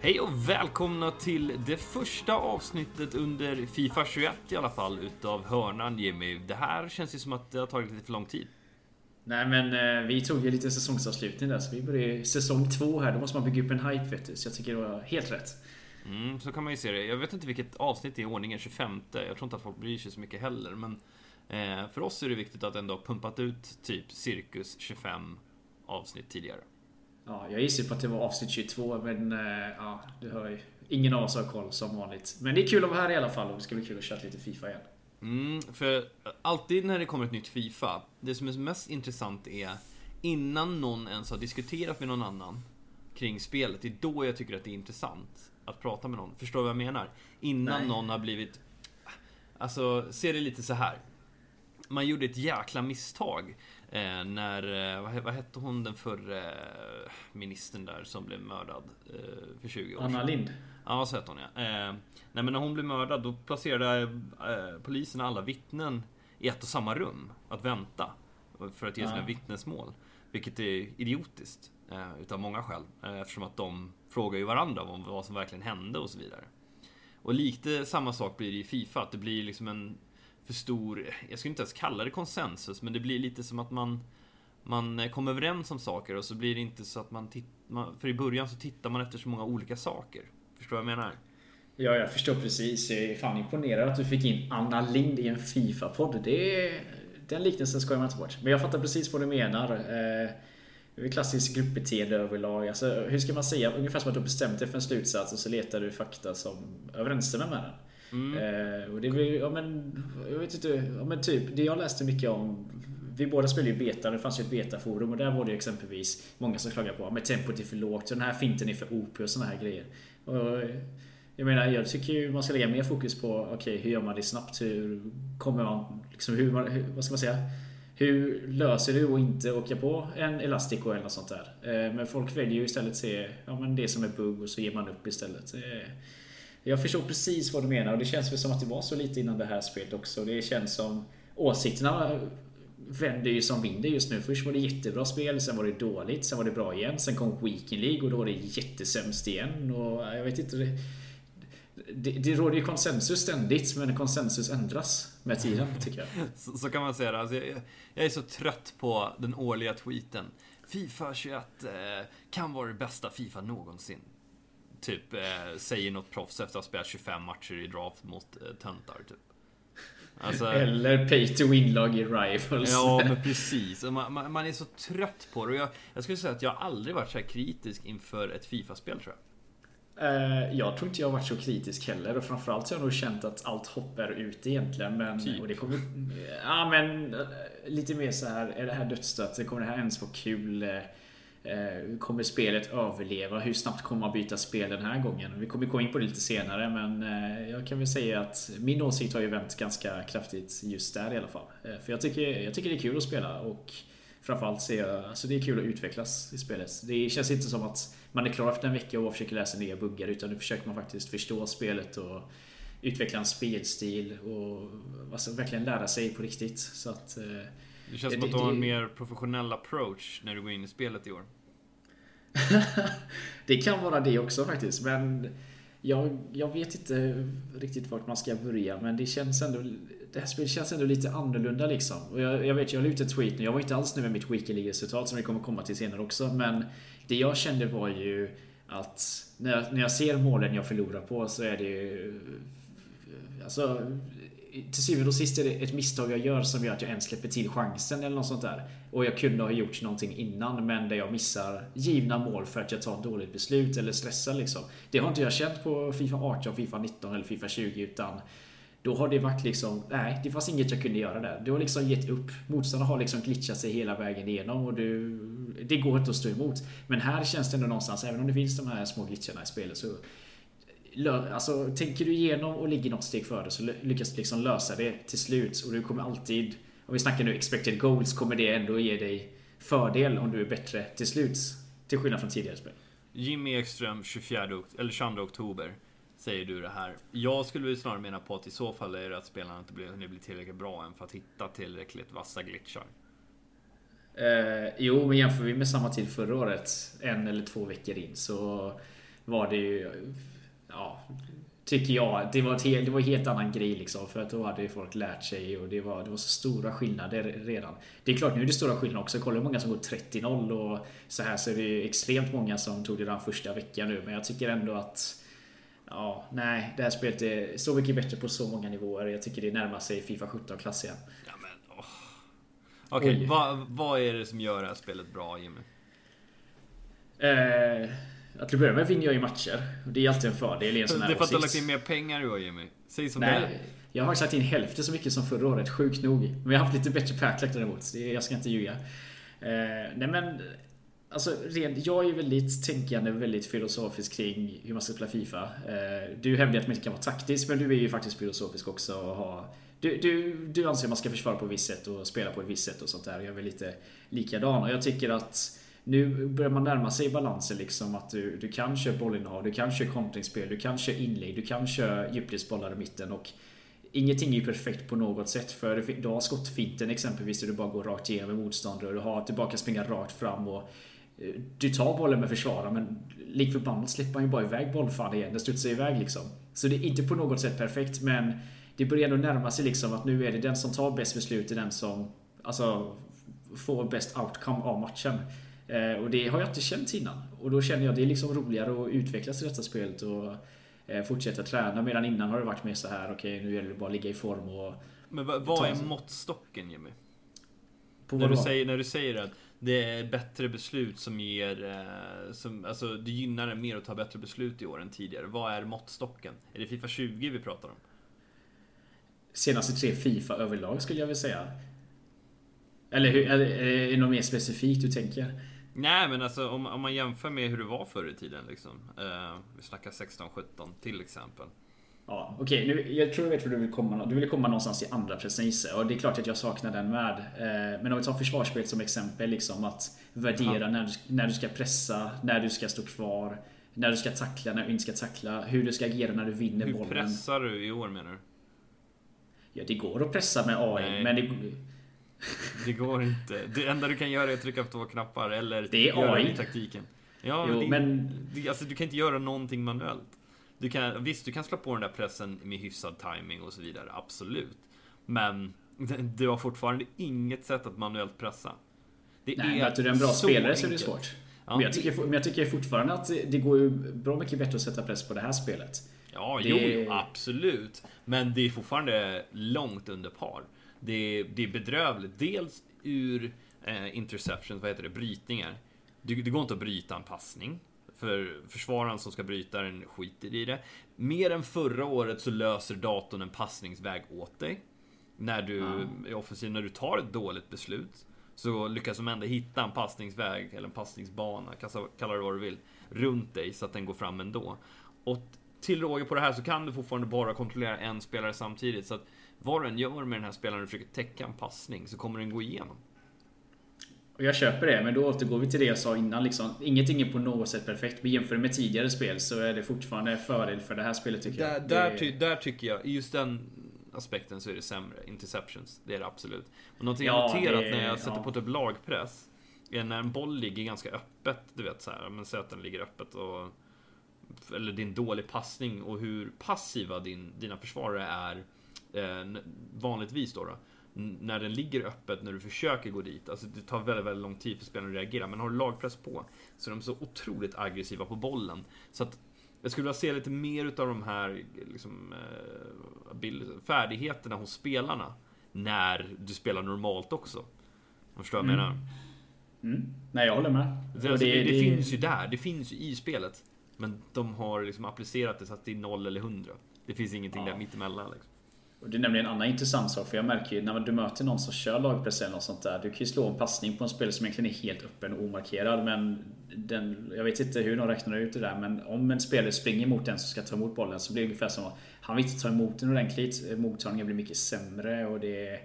Hej och välkomna till det första avsnittet under Fifa 21 i alla fall utav hörnan Jimmy. Det här känns ju som att det har tagit lite för lång tid. Nej men eh, vi tog ju lite säsongsavslutning där så vi börjar säsong två här. Då måste man bygga upp en hype vet du. Så jag tycker det var helt rätt. Mm, så kan man ju se det. Jag vet inte vilket avsnitt det är i ordningen, 25. Jag tror inte att folk bryr sig så mycket heller. Men eh, för oss är det viktigt att ändå ha pumpat ut typ cirkus 25 avsnitt tidigare. Ja, jag gissar på att det var avsnitt 22 men eh, ja, du hör ju. Ingen av oss har koll som vanligt. Men det är kul att vara här i alla fall och det ska bli kul att köra lite FIFA igen. Mm, för alltid när det kommer ett nytt FIFA, det som är mest intressant är innan någon ens har diskuterat med någon annan kring spelet, det är då jag tycker att det är intressant att prata med någon. Förstår du vad jag menar? Innan Nej. någon har blivit... Alltså, se det lite så här. Man gjorde ett jäkla misstag eh, när, eh, vad, vad hette hon den förre eh, ministern där som blev mördad eh, för 20 år Anna sedan? Lind. Ja, så hette hon ja. Eh, nej men när hon blev mördad då placerade polisen alla vittnen i ett och samma rum att vänta. För att ge sina Ja. vittnesmål. Vilket är idiotiskt. Utav många skäl. Eftersom att de frågar ju varandra om vad som verkligen hände och så vidare. Och lite samma sak blir det i Fifa. Att det blir liksom en för stor, jag skulle inte ens kalla det konsensus, men det blir lite som att man man kommer överens om saker och så blir det inte så att man tittar, för i början så tittar man efter så många olika saker. Förstår du vad jag menar? Ja, jag förstår precis. Jag är fan imponerad att du fick in Anna Lind i en FIFA-podd. Det är... Den liknelsen ska jag inte bort. Men jag fattar precis vad du menar. Eh, Det är väl klassiskt gruppbeteende överlag. Alltså, hur ska man säga? Ungefär som att du har bestämt dig för en slutsats och så letar du fakta som överensstämmer med den. Mm. Eh, och det blir, ja men, jag vet inte, ja men typ, det jag läste mycket om vi båda spelade ju beta, det fanns ju ett betaforum och där var det ju exempelvis många som klagade på att tempot är för lågt, och den här finten är för OP och sådana här grejer. Och jag menar, jag tycker ju man ska lägga mer fokus på, okej, hur gör man det snabbt? Hur kommer man, liksom, hur, man, hur, vad ska man säga? Hur löser du att inte åka på en Elastico eller något sånt där? Eh, men folk väljer ju istället se ja, men det som är bugg och så ger man upp istället. Eh, jag förstår precis vad du menar och det känns väl som att det var så lite innan det här spelet också. Det känns som åsikterna vänder ju som vinder just nu. Först var det jättebra spel, sen var det dåligt, sen var det bra igen. Sen kom Weekend League och då var det jättesämst igen. Och jag vet inte. Det, det, det råder ju konsensus ständigt, men konsensus ändras med tiden, tycker jag. Så, så kan man säga det. Alltså, jag, jag är så trött på den årliga tweeten. Fifa 21 eh, kan vara det bästa Fifa någonsin. Typ eh, säger något proffs efter att ha spelat 25 matcher i draft mot eh, töntar. Typ. Alltså, Eller pay to win-lag i Rivals. Ja, men precis. Man, man, man är så trött på det. Och jag, jag skulle säga att jag aldrig varit så här kritisk inför ett Fifa-spel, tror jag. Eh, Jag tror inte jag har varit så kritisk heller och framförallt så har jag nog känt att allt hopp är ute egentligen. Men, Typ. och det kommer, ja, men eh, lite mer så här, är det här dödsdött? Kommer det här ens vara kul? Eh, Kommer spelet överleva? Hur snabbt kommer man byta spel den här gången? Vi kommer gå in på det lite senare men eh, jag kan väl säga att min åsikt har ju vänt ganska kraftigt just där i alla fall. Eh, För jag tycker, jag tycker det är kul att spela och Framförallt ser jag, alltså det är kul att utvecklas i spelet. Det känns inte som att man är klar efter en vecka och försöker läsa nya buggar utan nu försöker man faktiskt förstå spelet och utveckla en spelstil och alltså, verkligen lära sig på riktigt. Så att, Det känns Det- som att du har en mer professionell approach när du går in i spelet i år. det kan vara det också faktiskt men jag, jag vet inte riktigt vart man ska börja men det känns ändå det här spelet känns ändå lite annorlunda liksom. Och jag, jag vet, jag la ut en tweet nu. Jag var inte alls nu med mitt Weekend League-resultat som vi kommer komma till senare också. Men det jag kände var ju att när jag, när jag ser målen jag förlorar på så är det ju... Alltså, till syvende och sist är det ett misstag jag gör som gör att jag ens släpper till chansen eller något sånt där. Och jag kunde ha gjort någonting innan men där jag missar givna mål för att jag tar ett dåligt beslut eller stressar liksom. Det har inte jag känt på Fifa 18, Fifa 19 eller Fifa 20 utan då har det varit liksom, nej det fanns inget jag kunde göra där. Du har liksom gett upp. Motståndarna har liksom glitchat sig hela vägen igenom och du, det går inte att stå emot. Men här känns det ändå någonstans, även om det finns de här små glitcharna i spelet så Alltså, tänker du igenom och ligger något steg före så lyckas du liksom lösa det till slut. Och du kommer alltid, om vi snackar nu expected goals, kommer det ändå ge dig fördel om du är bättre till slut. Till skillnad från tidigare spel. Jimmy Ekström 24 ok- eller 22 oktober säger du det här. Jag skulle väl snarare mena på att i så fall är det att spelarna inte blir, hunnit bli tillräckligt bra än för att hitta tillräckligt vassa glitchar. Eh, jo, men jämför vi med samma tid förra året, en eller två veckor in, så var det ju... Ja, tycker jag. Det var, ett, det var en helt annan grej liksom. För att då hade ju folk lärt sig och det var, det var så stora skillnader redan. Det är klart, nu är det stora skillnader också. Kolla hur många som går 30-0 och så här så är det ju extremt många som tog det den första veckan nu. Men jag tycker ändå att Ja, nej, det här spelet är så mycket bättre på så många nivåer. Jag tycker det närmar sig Fifa 17-klass igen. Ja, men, oh. Okej, okay, vad, vad är det som gör det här spelet bra, Jimmy? Eh, att till börja med vinner jag ju matcher. Det är alltid en fördel i en sån här Det är för att du har lagt in mer pengar i år, Jimmy. Säg som nej, det Jag har lagt in hälften så mycket som förra året, sjukt nog. Men jag har haft lite bättre packlack däremot. Jag ska inte ljuga. Eh, nej men Alltså, rent, jag är väldigt tänkande, väldigt filosofisk kring hur man ska spela Fifa. Eh, du hävdar att man inte kan vara taktisk, men du är ju faktiskt filosofisk också. Och ha, du, du, du anser att man ska försvara på ett visst sätt och spela på ett visst sätt och sånt där. Jag är väl lite likadan. Och jag tycker att nu börjar man närma sig balansen liksom att du, du kan köra bollinnehav, du kan köra kontringsspel, du kan köra inlägg, du kan köra djupledsbollar i mitten. Och Ingenting är ju perfekt på något sätt för du har skottfinten exempelvis där du bara går rakt igenom motståndare och du har tillbaka springa rakt fram och eh, du tar bollen med försvararen, men lik förbannat släpper man ju bara iväg bollfan igen. Den studsar iväg liksom. Så det är inte på något sätt perfekt men det börjar ändå närma sig liksom att nu är det den som tar bäst beslut är den som alltså, får bäst outcome av matchen. Eh, och det har jag inte känt innan. Och då känner jag att det är liksom roligare att utvecklas i detta spelet och eh, fortsätta träna. Medan innan har det varit mer så här okej okay, nu gäller det bara att ligga i form och... Men vad, är måttstocken Jimmy? när, du säger, när du säger att det är bättre beslut som ger... Eh, som, alltså, det gynnar en mer att ta bättre beslut i år än tidigare. Vad är måttstocken? Är det Fifa 20 vi pratar om? Senaste tre Fifa överlag skulle jag vilja säga. Eller hur, är det något mer specifikt du tänker? Nej men alltså om, om man jämför med hur det var förr i tiden liksom. Eh, vi snackar 16-17 till exempel. Ja, Okej, okay, jag tror jag vet hur du vill komma. Du vill komma någonstans i andra precis och det är klart att jag saknar den med. Eh, men om vi tar försvarsspelet som exempel, liksom att värdera när du, när du ska pressa, när du ska stå kvar, när du ska tackla, när du inte ska tackla, hur du ska agera när du vinner hur bollen. Hur pressar du i år menar du? Ja, det går att pressa med AI, Nej. men det... det går inte. Det enda du kan göra är att trycka på två knappar eller det är AI. i taktiken. Ja, jo, det, men... Det, alltså, du kan inte göra någonting manuellt. Du kan, visst, du kan slå på den där pressen med hyfsad timing och så vidare, absolut. Men du har fortfarande inget sätt att manuellt pressa. Det Nej, är att du är en bra spelare enkelt. så är det svårt. Ja, men, jag tycker, men jag tycker fortfarande att det går ju bra mycket bättre att sätta press på det här spelet. Ja, det... jo, absolut. Men det är fortfarande långt under par. Det är, det är bedrövligt. Dels ur eh, interceptions, vad heter det, brytningar. Det, det går inte att bryta en passning. För försvararen som ska bryta den skiter i det. Mer än förra året så löser datorn en passningsväg åt dig. När du mm. är offensiv, när du tar ett dåligt beslut. Så lyckas de ändå hitta en passningsväg, eller en passningsbana, kalla det vad du vill, runt dig så att den går fram ändå. Och till råga på det här så kan du fortfarande bara kontrollera en spelare samtidigt. Så att vad du än gör med den här spelaren och försöker täcka en passning så kommer den gå igenom. Och jag köper det, men då återgår vi till det jag sa innan. Liksom. Ingenting är på något sätt perfekt. Men jämför med tidigare spel så är det fortfarande en fördel för det här spelet tycker där, jag. Där, ty, där tycker jag, i just den aspekten så är det sämre. Interceptions, det är det absolut. Och någonting ja, jag noterat det, när jag sätter ja. på typ lagpress är när en boll ligger ganska öppet, du vet så här, men säg att den ligger öppet och eller din dålig passning och hur passiva din, dina försvarare är eh, vanligtvis då, då när den ligger öppet när du försöker gå dit. Alltså det tar väldigt, väldigt lång tid för spelarna att reagera. Men har du lagpress på så är de så otroligt aggressiva på bollen. Så att jag skulle vilja se lite mer utav de här liksom, eh, färdigheterna hos spelarna. När du spelar normalt också. Jag förstår vad jag mm. menar? Mm. Nej, jag håller med. Det, alltså, det, det, det, finns ju där. Det finns ju i spelet. Men de har liksom applicerat det så att det är 0 eller 100. Det finns ingenting ja. där mittemellan. Liksom. Och det är nämligen en annan intressant sak, för jag märker ju när du möter någon som kör lagpress eller något sånt där. Du kan ju slå en passning på en spelare som egentligen är helt öppen och omarkerad. Men den, jag vet inte hur de räknar ut det där, men om en spelare springer mot den som ska ta emot bollen så blir det ungefär som att han vill inte ta emot den ordentligt. Mottagningen blir mycket sämre och det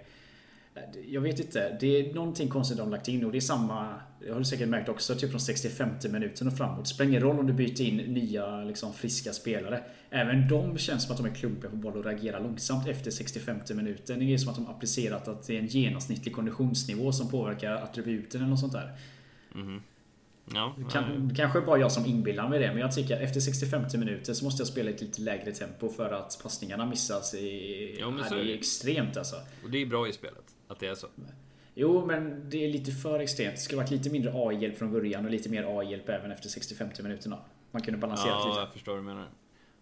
jag vet inte. Det är någonting konstigt de lagt in och det är samma Det har du säkert märkt också, typ från 65 minuten och framåt. Det spelar ingen roll om du byter in nya liksom, friska spelare. Även de känns som att de är klumpiga på boll och reagerar långsamt efter 65 minuten. Det är som att de applicerat att det är en genomsnittlig konditionsnivå som påverkar attributen eller något sånt där. Mm. Ja, kan, kanske bara jag som inbillar mig det, men jag tycker att efter 65 minuter så måste jag spela i ett lite lägre tempo för att passningarna missas. I, Jo, ja, så det är är extremt alltså. och det är bra i spelet. Att det är så. Jo, men det är lite för extremt. Det skulle varit lite mindre AI-hjälp från början och lite mer AI-hjälp även efter 65 minuterna. Man kunde balansera Ja, lite. jag förstår vad du menar.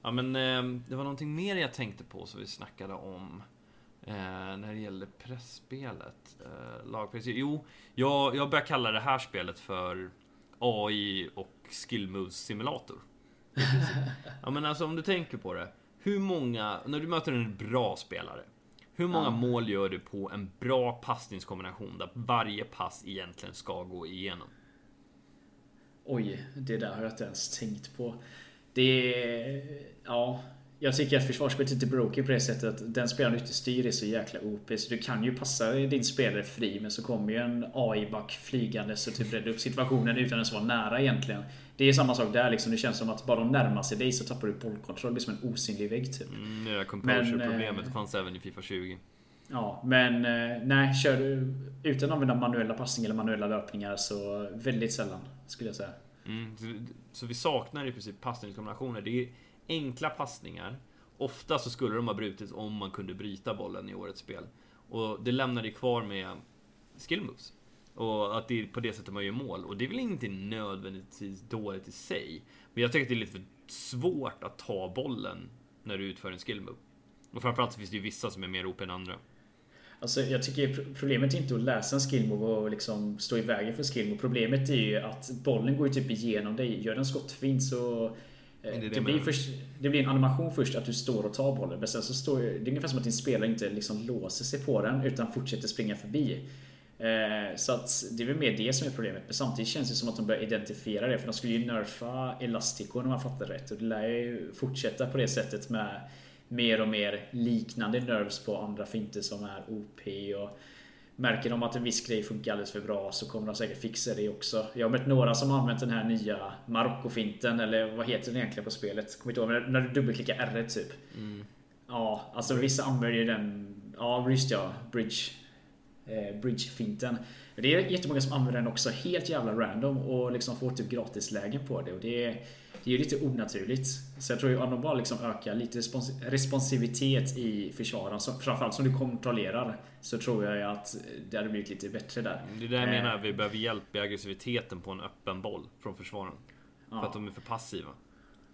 Ja, men eh, det var någonting mer jag tänkte på som vi snackade om. Eh, när det gäller pressspelet. Eh, lagpress. Jo, jag, jag börjar kalla det här spelet för AI och skill moves simulator. ja, men alltså om du tänker på det. Hur många, när du möter en bra spelare. Hur många mål gör du på en bra passningskombination där varje pass egentligen ska gå igenom? Oj, det där har jag inte ens tänkt på. Det är... Ja. Jag tycker att försvarsspelet är lite broken på det sättet att den spelaren du inte styr är så jäkla OP. Så du kan ju passa din spelare fri men så kommer ju en AI-back flygande så typ rädda upp situationen utan ens vara nära egentligen. Det är samma sak där liksom. Det känns som att bara de närmar sig dig så tappar du bollkontroll. Det blir som en osynlig vägg typ. Mm, det där composure-problemet eh, fanns även i Fifa 20. Ja, men eh, nej, kör du utan att använda manuella passningar eller manuella löpningar så väldigt sällan skulle jag säga. Mm, så, så vi saknar i princip passningskombinationer. Det är enkla passningar. Ofta så skulle de ha brutits om man kunde bryta bollen i årets spel. Och det lämnar det kvar med skill moves. Och att det är på det sättet man gör mål. Och det är väl inte nödvändigtvis dåligt i sig. Men jag tycker att det är lite för svårt att ta bollen när du utför en skill move. Och framförallt så finns det ju vissa som är mer OP än andra. Alltså, jag tycker pro- problemet är inte att läsa en skillmove och liksom stå i vägen för skillmove. Problemet är ju att bollen går ju typ igenom dig. Gör den skottfint så... eh, det det Det, blir först, det blir en animation först att du står och tar bollen. Men sen så står det är ungefär som att din spelare inte liksom låser sig på den utan fortsätter springa förbi. Eh, Så att det är väl mer det som är problemet. Men samtidigt känns det som att de börjar identifiera det. För de skulle ju nerfa Elastico om man fattar rätt. Och det lär ju fortsätta på det sättet med mer och mer liknande nerves på andra finter som är OP. Och märker de att en viss grej funkar alldeles för bra så kommer de säkert fixa det också. Jag har mött några som har använt den här nya Marocko-finten eller vad heter den egentligen på spelet? Kommer inte ihåg, när du dubbelklickar R typ. Ja, alltså vissa använder ju den... Ja, just ja. Bridge. Eh, Bridge-finten. Det är jättemånga som använder den också helt jävla random och liksom får typ gratislägen på det. Och det är, det är ju lite onaturligt. Så jag tror ju om de bara liksom ökar lite respons responsivitet i försvaren, som, framförallt som du kontrollerar, så tror jag att det hade blivit lite bättre där. Det är där jag Eh, menar, vi behöver hjälp i aggressiviteten på en öppen boll från försvaren. För Ja. att de är för passiva.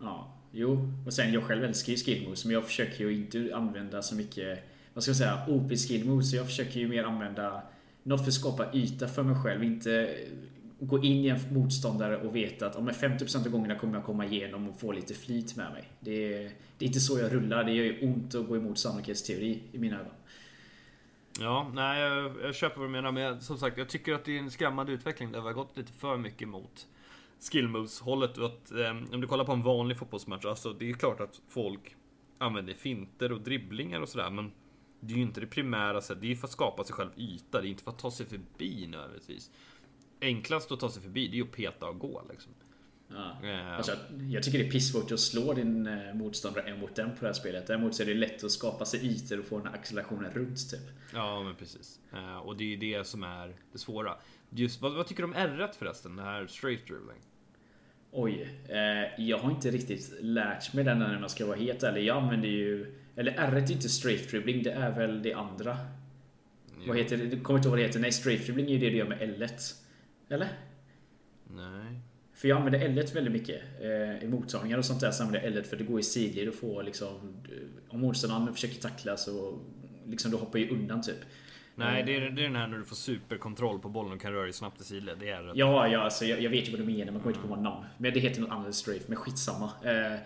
Ja, jo. Och sen jag själv älskar ju skill moves, men jag försöker ju inte använda så mycket, vad ska jag säga, OP skill moves. Så jag försöker ju mer använda något för att skapa yta för mig själv. Inte gå in i en motståndare och veta att om 50% av gångerna kommer jag komma igenom och få lite flyt med mig. Det är, det är inte så jag rullar. Det gör ju ont att gå emot sannolikhetsteori i mina ögon. Ja, nej, jag, jag köper vad du menar. Men jag, som sagt, jag tycker att det är en skrämmande utveckling där vi har gått lite för mycket mot skill moves hållet. Att, eh, om du kollar på en vanlig fotbollsmatch, alltså det är klart att folk använder finter och dribblingar och sådär. Men det är ju inte det primära sättet. Det är ju för att skapa sig själv yta. Det är inte för att ta sig förbi nödvändigtvis. Enklast att ta sig förbi, det är ju att peta och gå liksom. Ja. Eh, Alltså, jag tycker det är pissvårt att slå din eh, motståndare en mot en på det här spelet. Däremot så är det lätt att skapa sig ytor och få den här accelerationen runt typ. Ja, men precis. Eh, och det är ju det som är det svåra. Just, vad, vad tycker du om R1 förresten? Det här straight dribbling. Oj, eh, jag har inte riktigt lärt mig den när man ska vara helt ärlig. Jag använder ju... Eller R1 är inte strafe dribbling, det är väl det andra. Vad heter det? Jag kommer inte ihåg vad det heter. Nej, strafe dribbling är ju det du gör med L1. Eller? Nej. För jag använder L1 väldigt mycket. Eh, I mottagningar och sånt där så använder jag L1 för det går i sidled och får liksom... Om motståndaren försöker tackla så... Liksom, du hoppar ju undan typ. Nej, det är, det är den här när du får superkontroll på bollen och kan röra dig snabbt i sidled. Det är R1. Ja, ja alltså, jag, jag vet ju vad du menar, man kommer inte på vad namn. Men det heter något annat än strafe, men skitsamma. Eh,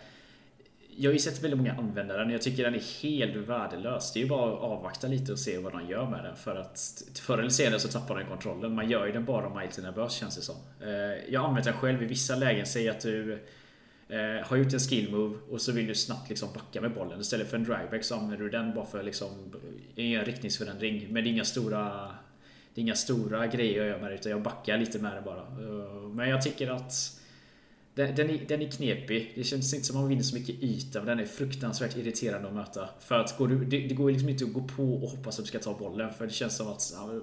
jag har ju sett väldigt många använda den, jag tycker den är helt värdelös. Det är ju bara att avvakta lite och se vad de gör med den. För att förr eller senare så tappar den kontrollen. Man gör ju den bara om man är lite nervös känns det som. Eh, jag har använt den själv i vissa lägen. Säg att du eh, har gjort en skill move och så vill du snabbt liksom backa med bollen. Istället för en driveback så använder du den bara för liksom en riktningsförändring. Men det är inga stora det är inga stora grejer jag gör med det utan jag backar lite med det bara. Eh, men jag tycker att den, den, är, den är knepig. Det känns inte som att man vinner så mycket yta, men den är fruktansvärt irriterande att möta. För att går du, det, det går liksom inte att gå på och hoppas att du ska ta bollen, för det känns som att ja,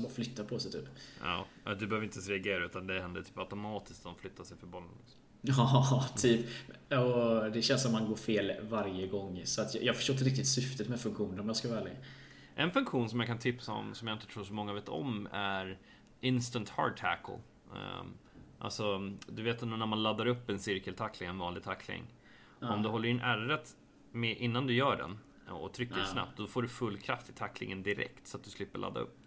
bara flyttar på sig typ. Ja, du behöver inte ens reagera, utan det händer typ automatiskt de flyttar sig för bollen. Liksom. Ja, typ. Och det känns som att man går fel varje gång. Så att jag, jag förstår inte riktigt syftet med funktionen om jag ska vara ärlig. En funktion som jag kan tipsa om, som jag inte tror så många vet om, är Instant Hard Tackle. Um, alltså, du vet när man laddar upp en cirkeltackling, en vanlig tackling. Ja. Om du håller in R med, innan du gör den och trycker ja. snabbt, då får du full kraft i tacklingen direkt så att du slipper ladda upp.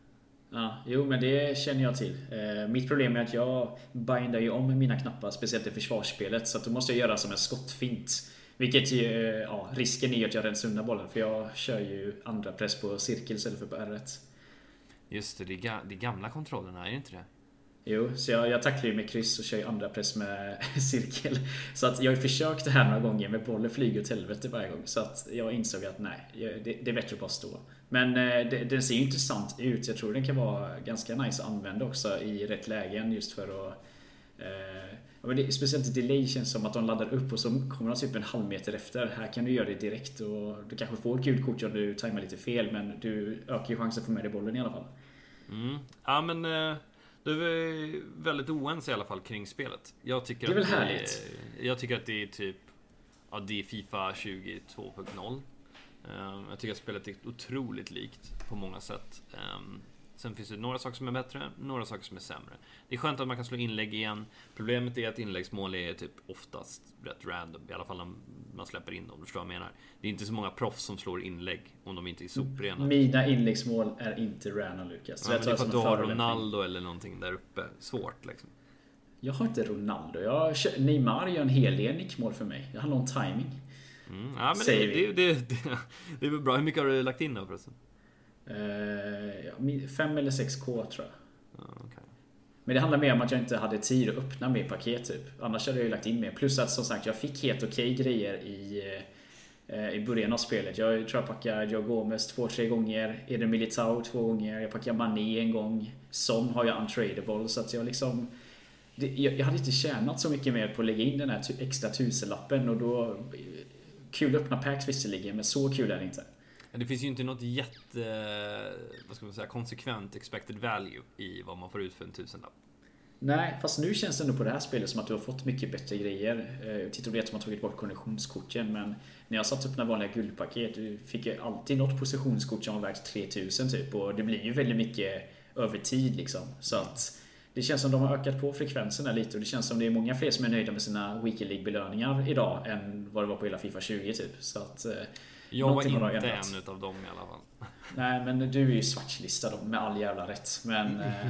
Ja, jo men det känner jag till. Eh, mitt problem är att jag bindar ju om mina knappar, speciellt i försvarsspelet. Så att då måste jag göra som en skottfint. Vilket ju, ja, risken är att jag rensar undan bollen. För jag kör ju andra press på cirkel istället för på R1. Just det, är gamla kontrollerna, är det inte det? Jo, så jag, jag tacklar ju med kryss och kör ju andra press med cirkel. Så att jag har försökt det här några gånger men bollen flyger åt helvete varje gång. Så att jag insåg att nej, det, det är bättre att bara stå. Men eh, det, den ser ju intressant ut. Jag tror den kan vara ganska nice att använda också i rätt lägen just för att eh, det, speciellt delay känns som att de laddar upp och så kommer de typ en halv meter efter. Här kan du göra det direkt och du kanske får ett gult kort om du tajmar lite fel men du ökar ju chansen att få med dig bollen i alla fall. Mm. Ja men eh, du är väldigt oense i alla fall kring spelet. Jag tycker det är väl härligt? Är, jag tycker att det är typ Ja, det är Fifa 22.0 Ehm, jag tycker att spelet är otroligt likt på många sätt. Sen finns det några saker som är bättre, några saker som är sämre. Det är skönt att man kan slå inlägg igen. Problemet är att inläggsmål är typ oftast rätt random. I alla fall när man släpper in dem. Du förstår vad jag menar? Det är inte så många proffs som slår inlägg om de inte är soprena. Mina inläggsmål är inte random Lukas. Ja, det är för att du har Ronaldo eller någonting där uppe. Svårt liksom. Jag har inte Ronaldo. Jag har... Neymar gör en hel del nickmål för mig. Det handlar om timing. Mm, ja, men det, det, det, det, det är väl bra. Hur mycket har du lagt in då förresten? Uh, fem eller sex K tror jag. Ja, okay. Men det handlar mer om att jag inte hade tid att öppna mer paket typ. Annars hade jag ju lagt in mer. Plus att som sagt jag fick helt okej okay grejer i, uh, i början av spelet. Jag tror jag packade Joe Gomez två, tre gånger. Eden Militao två gånger. Jag packade Mané en gång. Son har jag untradable så att jag liksom jag, hade inte tjänat så mycket mer på att lägga in den här extra tusenlappen och då Kul att öppna packs visserligen, men så kul är det inte. Det finns ju inte något jätte, vad ska man säga, konsekvent expected value i vad man får ut för en tusenlapp. Nej, fast nu känns det ändå på det här spelet som att du har fått mycket bättre grejer. Eh, Tittar det att som har tagit bort konditionskorten men när jag satt upp några vanliga guldpaket du fick ju alltid något positionskort som var värt 3000 typ och det blir ju väldigt mycket över tid liksom. Så att det känns som de har ökat på frekvenserna lite och det känns som det är många fler som är nöjda med sina Weekly League-belöningar idag än vad det var på hela Fifa 20 typ. Så att, eh, jag var inte en utav dem i alla fall. Nej, men du är ju svartlistad med all jävla rätt. Men eh,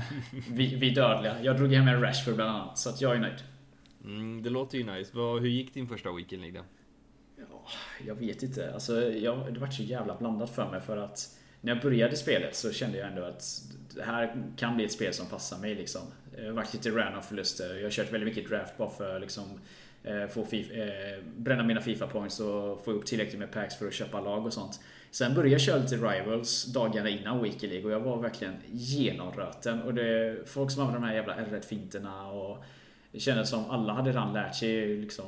vi, vi är dödliga. Jag drog hem en Rashford bland annat, så att jag är nöjd. Mm, det låter ju nice. Hur gick din första Weekend då? Ja, jag vet inte. Alltså, jag, det var så jävla blandat för mig för att när jag började spelet så kände jag ändå att det här kan bli ett spel som passar mig liksom. Jag har varit lite random förluster. Jag har kört väldigt mycket draft bara för liksom Eh, få FIFA, eh, bränna mina FIFA points och få upp tillräckligt med packs för att köpa lag och sånt. Sen började jag köra lite Rivals dagarna innan Weekly League och jag var verkligen genomröten. Och det är folk som använde de här jävla R1-finterna och det kändes som alla hade redan lärt sig liksom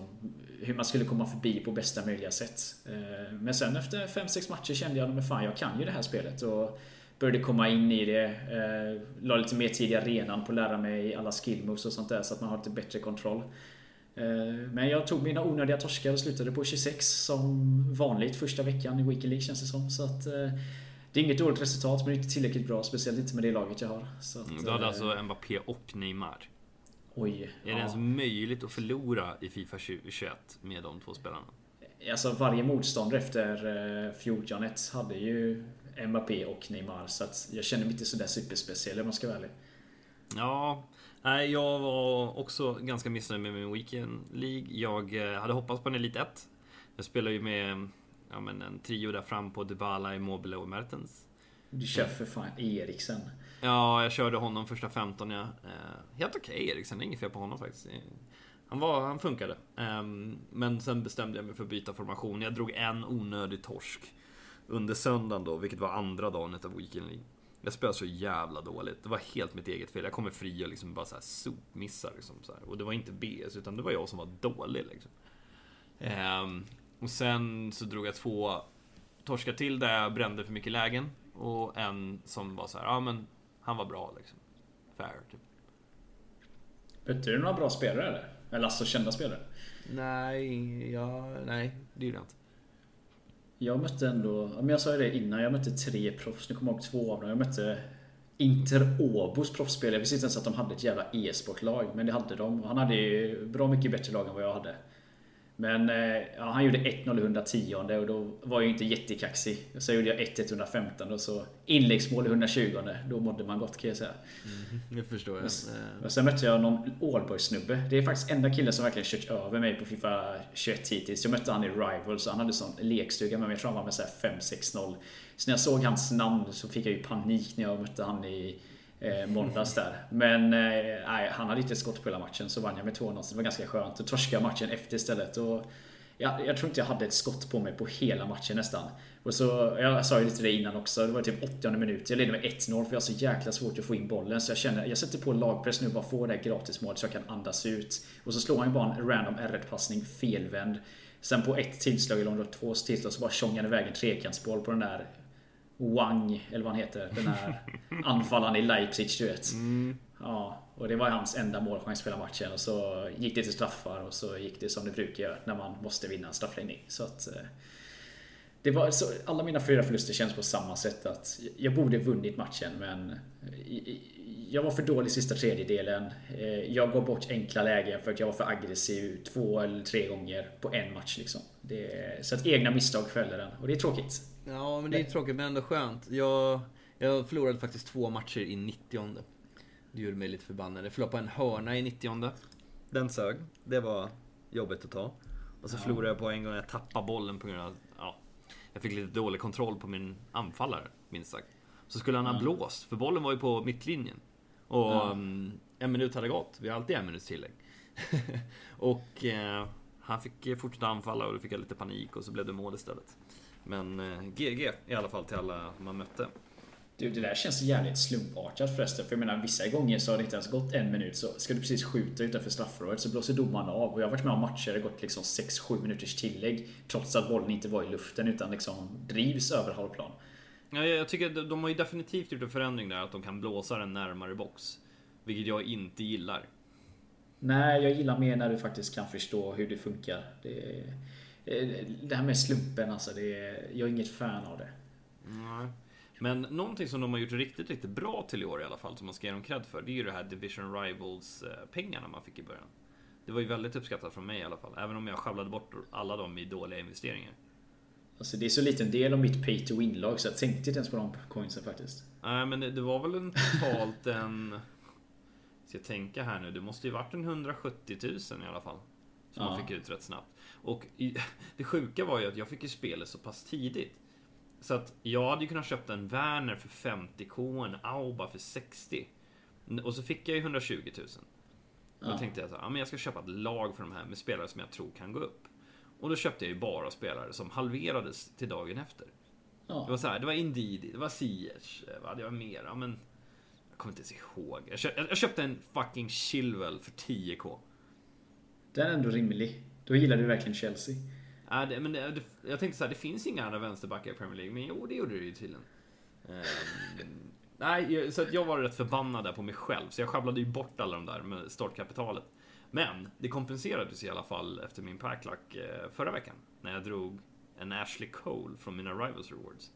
hur man skulle komma förbi på bästa möjliga sätt. Eh, men sen efter 5-6 matcher kände jag att fan jag kan ju det här spelet. Och började komma in i det. Eh, la lite mer tid i arenan på att lära mig alla skill moves och sånt där så att man har lite bättre kontroll. Eh, men jag tog mina onödiga torskar och slutade på 26 som vanligt första veckan i Weekend League känns det som. Så att, det är inget dåligt resultat men inte tillräckligt bra. Speciellt inte med det laget jag har. Så att, du hade alltså Mbappé och Neymar? Oj. Är det ja. ens möjligt att förlora i Fifa 21 med de två spelarna? Alltså varje motståndare efter 14 eh, hade ju Mbappé och Neymar så att jag känner mig inte sådär superspeciell om man ska vara ärlig. Ja, nej, jag var också ganska missnöjd med min Weekend League. Jag eh, hade hoppats på en Elite 1. Jag spelar ju med ja, men en trio där fram på Dybala, Immobile och Mertens. Du kör för fan Eriksen. Ja, jag körde honom första 15 ja. Eh, helt okej okay, Eriksen, inget fel på honom faktiskt. Han, var, han funkade. Ehm, men sen bestämde jag mig för att byta formation. Jag drog en onödig torsk under söndagen då, vilket var andra dagen av Weekend League. Jag spelade så jävla dåligt. Det var helt mitt eget fel. Jag kommer fri och liksom bara så här sopmissar. Liksom, så här. Och det var inte BS, utan det var jag som var dålig. Liksom. Ehm, och sen så drog jag två torskar till där jag brände för mycket lägen. Och en som var så här, ja men han var bra liksom. Fair, typ. Mötte du några bra spelare eller? Eller alltså kända spelare? Nej, ja, nej, det gjorde jag inte. Jag mötte ändå, men jag sa ju det innan, jag mötte tre proffs. Nu kommer jag ihåg två av dem. Jag mötte Inter Åbos proffsspelare. Jag visste inte ens att de hade ett jävla e-sportlag. Men det hade de. Han hade ju bra mycket bättre lag än vad jag hade. Men eh, ja, han gjorde 1-0 i 110 och då var jag inte jättekaxig. Så gjorde jag 1-1 115 och så inläggsmål i 120 Då mådde man gott kan jag säga. Mm, det förstår jag. Men, och sen mötte jag någon Allboy-snubbe. Det är faktiskt enda killen som verkligen kört över mig på Fifa 21 hittills. Jag mötte han i Rivals och han hade sån lekstuga med mig. Jag tror han var med 5-6-0. Så när jag såg hans namn så fick jag ju panik när jag mötte han i eh, måndags där. Men eh, han hade inte skott på hela matchen så vann jag med 2-0 så det var ganska skönt. Då torskade jag matchen efter istället. Och, jag, jag tror inte jag hade ett skott på mig på hela matchen nästan. Och så, jag sa ju lite det innan också, det var typ 80 minut. Jag ledde med 1-0 för jag har så jäkla svårt att få in bollen. Så jag känner, jag sätter på lagpress nu och bara får det här gratismålet så jag kan andas ut. Och så slår han ju bara en random R1-passning felvänd. Sen på ett tillslag, eller om det var två tillslag, så bara tjongar han iväg en trekantsboll på den där Wang, eller vad han heter. Den här anfallaren i Leipzig, du vet. Mm. Ja, och det var hans enda målchans hela matchen. Och så gick det till straffar och så gick det som det brukar göra när man måste vinna en straffläggning. Så att... Eh, det var, så alla mina fyra förluster känns på samma sätt att jag borde vunnit matchen men jag var för dålig sista tredjedelen. Eh, jag gav bort enkla lägen för att jag var för aggressiv två eller tre gånger på en match. Liksom. Det, så att egna misstag fäller den och det är tråkigt. Ja, men det är tråkigt men ändå skönt. Jag, jag förlorade faktiskt två matcher i 90 Det gjorde mig lite förbannad. Jag förlorade på en hörna i 90 Den sög. Det var jobbigt att ta. Och så ja. förlorade jag på en gång jag tappade bollen på grund av... Ja, jag fick lite dålig kontroll på min anfallare, minst sagt. Så skulle han ha blåst, för bollen var ju på mittlinjen. Och ja. um, en minut hade gått. Vi har alltid en minuts tillägg. och eh, han fick fortsätta anfalla och då fick jag lite panik och så blev det mål istället. Men eh, GG i alla fall till alla man mötte. Du, det där känns jävligt slumpartat förresten. För jag menar, vissa gånger så har det inte ens gått en minut så ska du precis skjuta utanför straffområdet så blåser domaren av. Och jag har varit med om matcher där det gått liksom 6-7 minuters tillägg. Trots att bollen inte var i luften utan liksom drivs över halvplan. Ja, jag tycker de har ju definitivt gjort en förändring där att de kan blåsa den närmare box. Vilket jag inte gillar. Nej, jag gillar mer när du faktiskt kan förstå hur det funkar. Det, det här med slumpen alltså, det är, jag är inget fan av det. Nej. Men någonting som de har gjort riktigt, riktigt bra till i år i alla fall, som man ska ge dem cred för, det är ju det här Division Rivals-pengarna man fick i början. Det var ju väldigt uppskattat från mig i alla fall, även om jag sjabblade bort alla dem i dåliga investeringar. Alltså det är så liten del av mitt pay to win-lag så jag tänkte inte ens på de coinsen faktiskt. Nej men det, var väl en totalt en... Ska jag tänka här nu, det måste ju varit en 170 000 i alla fall. Som ja. man fick ut rätt snabbt. Och det sjuka var ju att jag fick ju spelet så pass tidigt. Så att jag hade ju kunnat köpa en Werner för 50k, en Auba för 60. Och så fick jag ju 120 000. Ja. Då tänkte jag så här, ja, men jag ska köpa ett lag för de här med spelare som jag tror kan gå upp. Och då köpte jag ju bara spelare som halverades till dagen efter. Ja. Det var så här, det var Indeed, det var Ziyech, det var mer, ja men... Jag kommer inte ens ihåg. Jag köpte, jag köpte en fucking Chilwell för 10k. Den är ändå rimlig. Då gillar du verkligen Chelsea. Ja, det, men det, jag tänkte så här, det finns inga andra vänsterbackar i Premier League, men jo, det gjorde det ju tydligen. Um, nej, så att jag var rätt förbannad där på mig själv, så jag sjabblade ju bort alla de där med startkapitalet. Men det kompenserades i alla fall efter min packlack eh, förra veckan, när jag drog en Ashley Cole från mina Rivals Rewards.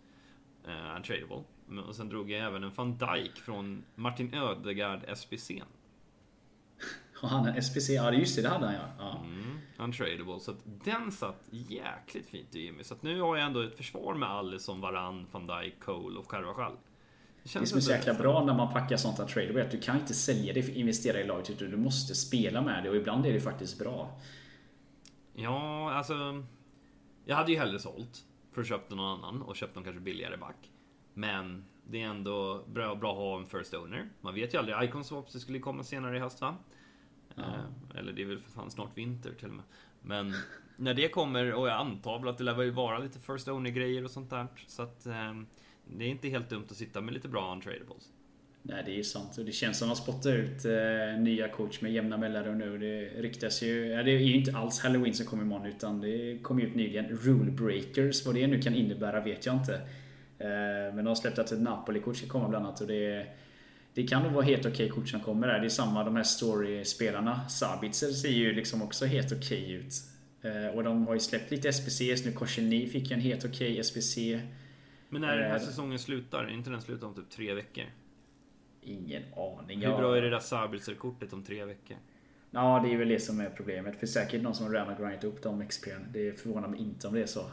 Uh, untradeable. Och sen drog jag även en van Dijk från Martin Ödegaard SBC. Och han en SPC, ja just det, det hade han ja. ja. Mm, untradable. Så den satt jäkligt fint i Jimmy. Så nu har jag ändå ett försvar med Alisson, Varan, van Dijk, Cole och Carvajal. Det, det som är så jäkla bra när man packar sånt untradable är att du kan inte sälja det för investera i laget. Du måste spela med det och ibland är det faktiskt bra. Ja, alltså. Jag hade ju hellre sålt för att köpa någon annan och köpt någon kanske billigare back. Men det är ändå bra, bra att ha en first owner. Man vet ju aldrig. Icon Swaps det skulle komma senare i höst va? Ja. Eh, eller det är väl för fan snart vinter till och med. Men när det kommer, och jag antar väl att det lär vara lite First Owner-grejer och sånt där. Så att eh, Det är inte helt dumt att sitta med lite bra untradables. Nej, det är ju sant. Och det känns som att de spottar ut eh, nya coach med jämna mellanrum nu. Det ryktas ju... Ja, det är ju inte alls Halloween som kommer imorgon utan det kom ut nyligen. Rule Breakers. Vad det nu kan innebära vet jag inte. Eh, men de har släppt att ett Napoli-kort ska komma bland annat. Och det, det kan nog vara helt okej okay kort som kommer där. Det är samma de här story-spelarna. Sabitzer ser ju liksom också helt okej okay ut. Eh, och de har ju släppt lite SPCs nu. Korseny fick en helt okej okay SPC. Men när den här säsongen slutar? Är inte den slutar om typ tre veckor? Ingen aning. Hur bra är det där Sabitzer-kortet om tre veckor? Ja, det är väl det som är problemet. För säkert någon som redan har grindat upp de XP'n. Det förvånar mig inte om det är så.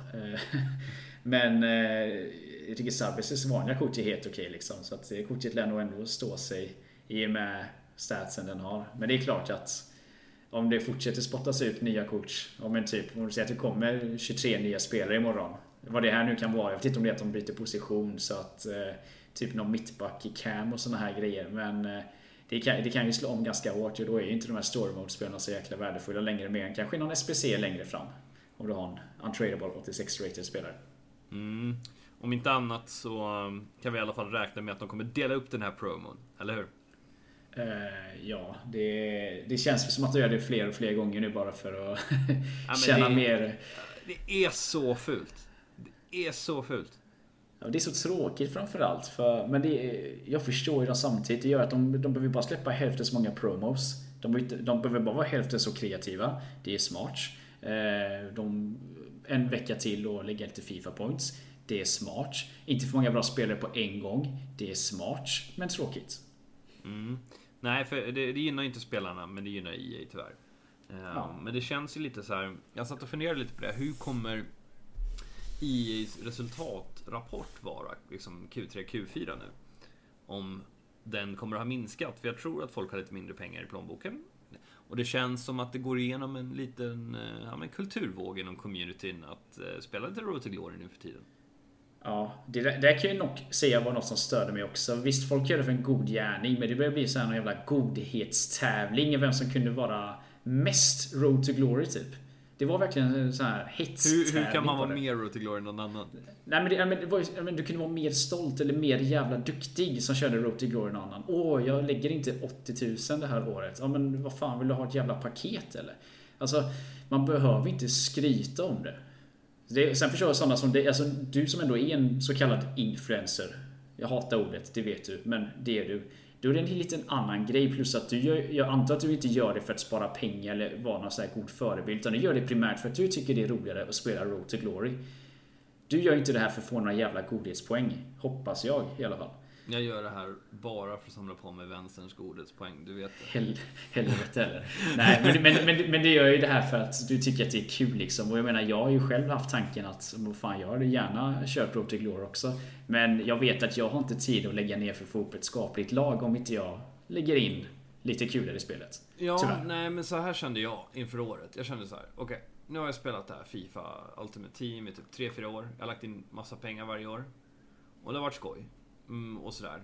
Men eh, jag tycker Sabitzers vanliga kort är helt okej liksom. Så att eh, kortet lär nog ändå stå sig i och med statsen den har. Men det är klart att om det fortsätter spottas ut nya kort. Om en typ, om du säger att det kommer 23 nya spelare imorgon. Vad det här nu kan vara. Jag vet inte om det är att de byter position så att eh, typ någon mittback i cam och såna här grejer. Men eh, det kan, det kan ju slå om ganska hårt och då är ju inte de här story mode spelarna så jäkla värdefulla längre mer än kanske någon SPC längre fram. Om du har en untradable 86 rated spelare. Mm. Om inte annat så um, kan vi i alla fall räkna med att de kommer dela upp den här promon, eller hur? Uh, ja, det, det känns som att de gör det fler och fler gånger nu bara för att ja, känna det, mer. Det är så fult. Det är så fult. Ja, det är så tråkigt framförallt. För, men det, jag förstår ju dem samtidigt. Det gör att de, de behöver bara släppa hälften så många promos. De, de behöver bara vara hälften så kreativa. Det är smart. Eh, de, en vecka till och lägga lite Fifa points. Det är smart. Inte för många bra spelare på en gång. Det är smart, men tråkigt. Mm. Nej, för det, det gynnar inte spelarna, men det gynnar EA tyvärr. Eh, ja. Men det känns ju lite så här. Jag satt och funderade lite på det. Hur kommer EA's resultatrapport vara liksom Q3, Q4 nu. Om den kommer att ha minskat. För jag tror att folk har lite mindre pengar i plånboken. Och det känns som att det går igenom en liten eh, ja, men kulturvåg inom communityn att eh, spela lite Road to Glory nu för tiden. Ja, det där kan jag nog säga var något som störde mig också. Visst, folk gör det för en god gärning, men det börjar bli så här någon jävla godhetstävling. Vem som kunde vara mest Road to Glory, typ. Det var verkligen så här hets hur, hur kan man vara mer Road to Glory än någon annan? Nej men, det, men, det var, men du kunde vara mer stolt eller mer jävla duktig som körde Road to Glory än någon annan. Åh, jag lägger inte 80 000 det här året. Ja men vad fan, vill du ha ett jävla paket eller? Alltså, man behöver inte skryta om det. det sen förstår jag sådana som det, alltså du som ändå är en så kallad influencer. Jag hatar ordet, det vet du, men det är du. Då är det en liten annan grej. Plus att du gör, jag antar att du inte gör det för att spara pengar eller vara någon sån här god förebild. Utan du gör det primärt för att du tycker det är roligare att spela Road to Glory. Du gör inte det här för att få några jävla godhetspoäng. Hoppas jag i alla fall. Jag gör det här bara för att samla på mig vänsterns godhetspoäng, du vet det. Hel, helvete eller? Nej, men, men, men, men det gör ju det här för att du tycker att det är kul liksom. Och jag menar, jag har ju själv haft tanken att, fan, jag hade gärna kört Road to Glory också. Men jag vet att jag har inte tid att lägga ner för att få upp ett skapligt lag om inte jag lägger in lite kulare i spelet. Ja, Tyvärr. nej men så här kände jag inför året. Jag kände så här, okej. Okay, nu har jag spelat det här Fifa Ultimate Team i typ 3-4 år. Jag har lagt in massa pengar varje år. Och det har varit skoj. Mm, och sådär.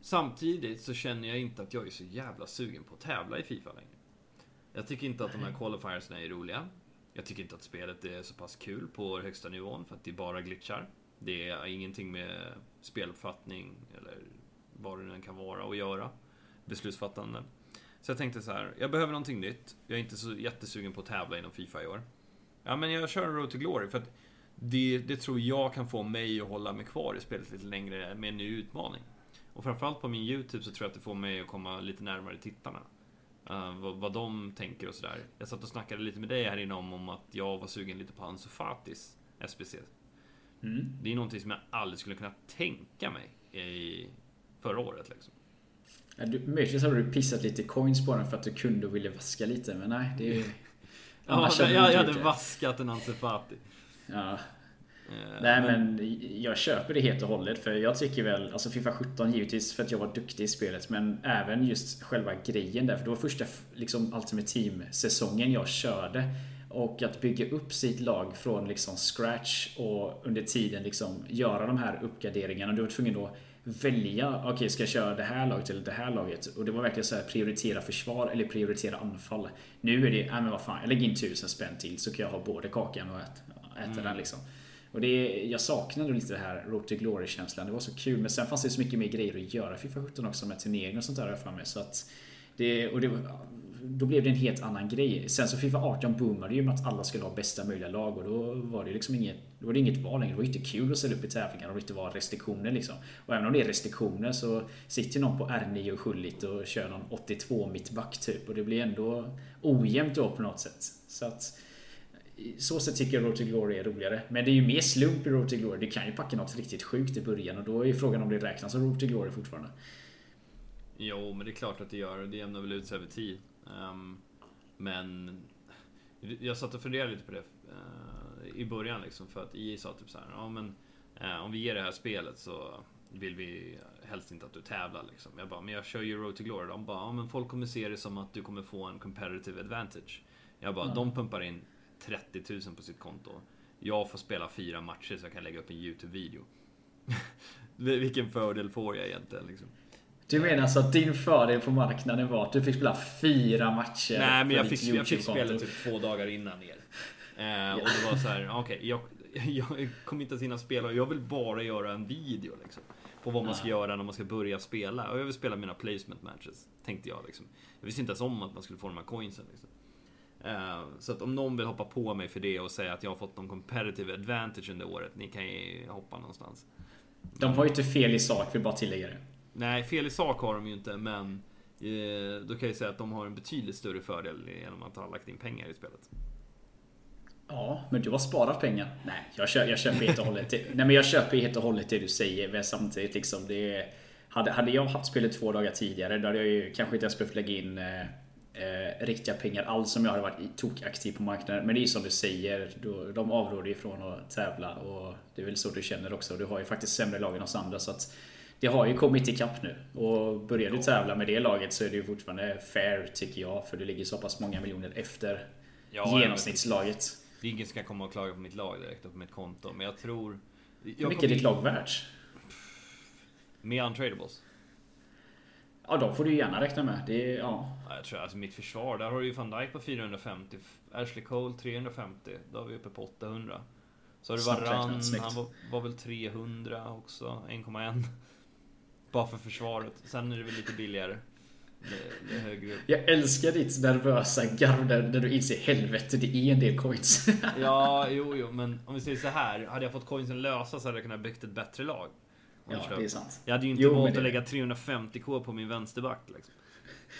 Samtidigt så känner jag inte att jag är så jävla sugen på att tävla i Fifa längre. Jag tycker inte att de här qualifiersna är roliga. Jag tycker inte att spelet är så pass kul på högsta nivån för att det bara glitchar. Det är ingenting med speluppfattning eller vad det nu kan vara att göra. Beslutsfattande. Så jag tänkte så här, jag behöver någonting nytt. Jag är inte så jättesugen på att tävla inom Fifa i år. Ja, men jag kör Road to Glory för att det, det tror jag kan få mig att hålla mig kvar i spelet lite längre med en ny utmaning. Och framförallt på min YouTube så tror jag att det får mig att komma lite närmare tittarna. Uh, vad, vad de tänker och sådär. Jag satt och snackade lite med dig här innan om att jag var sugen lite på Ansu Fatis SPC. Mm. Det är någonting som jag aldrig skulle kunna tänka mig i förra året liksom. Ja, du, möjligtvis har du pissat lite coins på den för att du kunde och ville vaska lite, men nej. Det är... ja, jag, jag hade vaskat en Ansu Fati. Ja. Uh, Nej men jag köper det helt och hållet för jag tycker väl, alltså Fifa 17 givetvis för att jag var duktig i spelet men även just själva grejen där för det var första liksom Ultimate Team säsongen jag körde. Och att bygga upp sitt lag från liksom scratch och under tiden liksom göra de här uppgraderingarna. Du var tvungen att välja, okej okay, ska jag köra det här laget eller det här laget? Och det var verkligen så här prioritera försvar eller prioritera anfall. Nu är det, nej men vad fan, jag lägger in tusen spänn till så kan jag ha både kakan och äta, äta mm. den liksom. Och det, jag saknade lite det här Road to Glory-känslan. Det var så kul. Men sen fanns det så mycket mer grejer att göra Fifa 17 också med turneringar och sånt där för mig. Så att det, och det, då blev det en helt annan grej. Sen så Fifa 18 boomade ju med att alla skulle ha bästa möjliga lag och då var det liksom inget, då var det inget val längre. Det var inte kul att ställa upp i tävlingar och det inte var restriktioner liksom. Och även om det är restriktioner så sitter någon på R9 och Schullit och kör någon 82 mittback typ och det blir ändå ojämnt då på något sätt. Så att så sätt tycker jag Road to Glory är roligare. Men det är ju mer slump i Road to Glory. Du kan ju packa något riktigt sjukt i början och då är frågan om det räknas som Road to Glory fortfarande. Jo, men det är klart att det gör. Det jämnar väl ut sig över tid. Um, men jag satt och funderade lite på det uh, i början liksom för att EA sa typ så här, ja men uh, om vi ger det här spelet så vill vi helst inte att du tävlar liksom. Jag bara, men jag kör ju Road to Glory. De bara, ja men folk kommer se det som att du kommer få en competitive advantage. Jag bara, mm. de pumpar in 30 000 på sitt konto. Jag får spela fyra matcher så jag kan lägga upp en YouTube-video. Vilken fördel får jag egentligen liksom? Du menar så att din fördel på marknaden var att du fick spela fyra matcher? Nej, men jag fick, jag fick spela typ två dagar innan er. Eh, och det var så här, okej, okay, jag, jag kommer inte ens hinna spela och jag vill bara göra en video liksom. På vad man ska göra när man ska börja spela. Och jag vill spela mina placement matches, tänkte jag liksom. Jag visste inte ens om att man skulle få de här coinsen liksom. Eh, så att om någon vill hoppa på mig för det och säga att jag har fått någon competitive advantage under året, ni kan ju hoppa någonstans. De har ju inte fel i sak, vill bara tillägga det. Nej, fel i sak har de ju inte, men eh, då kan jag säga att de har en betydligt större fördel genom att ha lagt in pengar i spelet. Ja, men du har sparat pengar. Nej, jag, köper, jag köper helt och hållet det. Nej, men jag köper helt och hållet det du säger. Men samtidigt liksom det... Hade, hade jag haft spelet två dagar tidigare, då hade jag ju kanske inte ens behövt lägga in eh, riktiga pengar alls om jag hade varit tokaktiv på marknaden. Men det är som du säger, då, de avråder ifrån att tävla och det är väl så du känner också. Du har ju faktiskt sämre lag än oss andra så att det har ju kommit ikapp nu. Och börjar du tävla med det laget så är det ju fortfarande fair tycker jag. För du ligger så pass många miljoner efter ja, genomsnittslaget. Det är ingen som ska komma och klaga på mitt lag direkt och på mitt konto. Men jag tror... Jag Hur mycket är ditt lag värt? Med untradables. Ja, de får du gärna räkna med. Det ja. Jag tror alltså mitt försvar, där har du ju van Dijk på 450. Ashley Cole 350. Då är vi uppe på 800. Så har du Varann, han var, var väl 300 också. 1,1. Bara för försvaret. Sen är det väl lite billigare. Det, det högre upp. Jag älskar ditt nervösa garv där, där du inser helvete, det är en del coins. ja, jo, jo, men om vi säger så här. Hade jag fått coinsen lösa så hade jag kunnat byggt ett bättre lag. Ja, det är sant. Jag hade ju inte jo, valt att lägga 350k på min vänsterback. Liksom.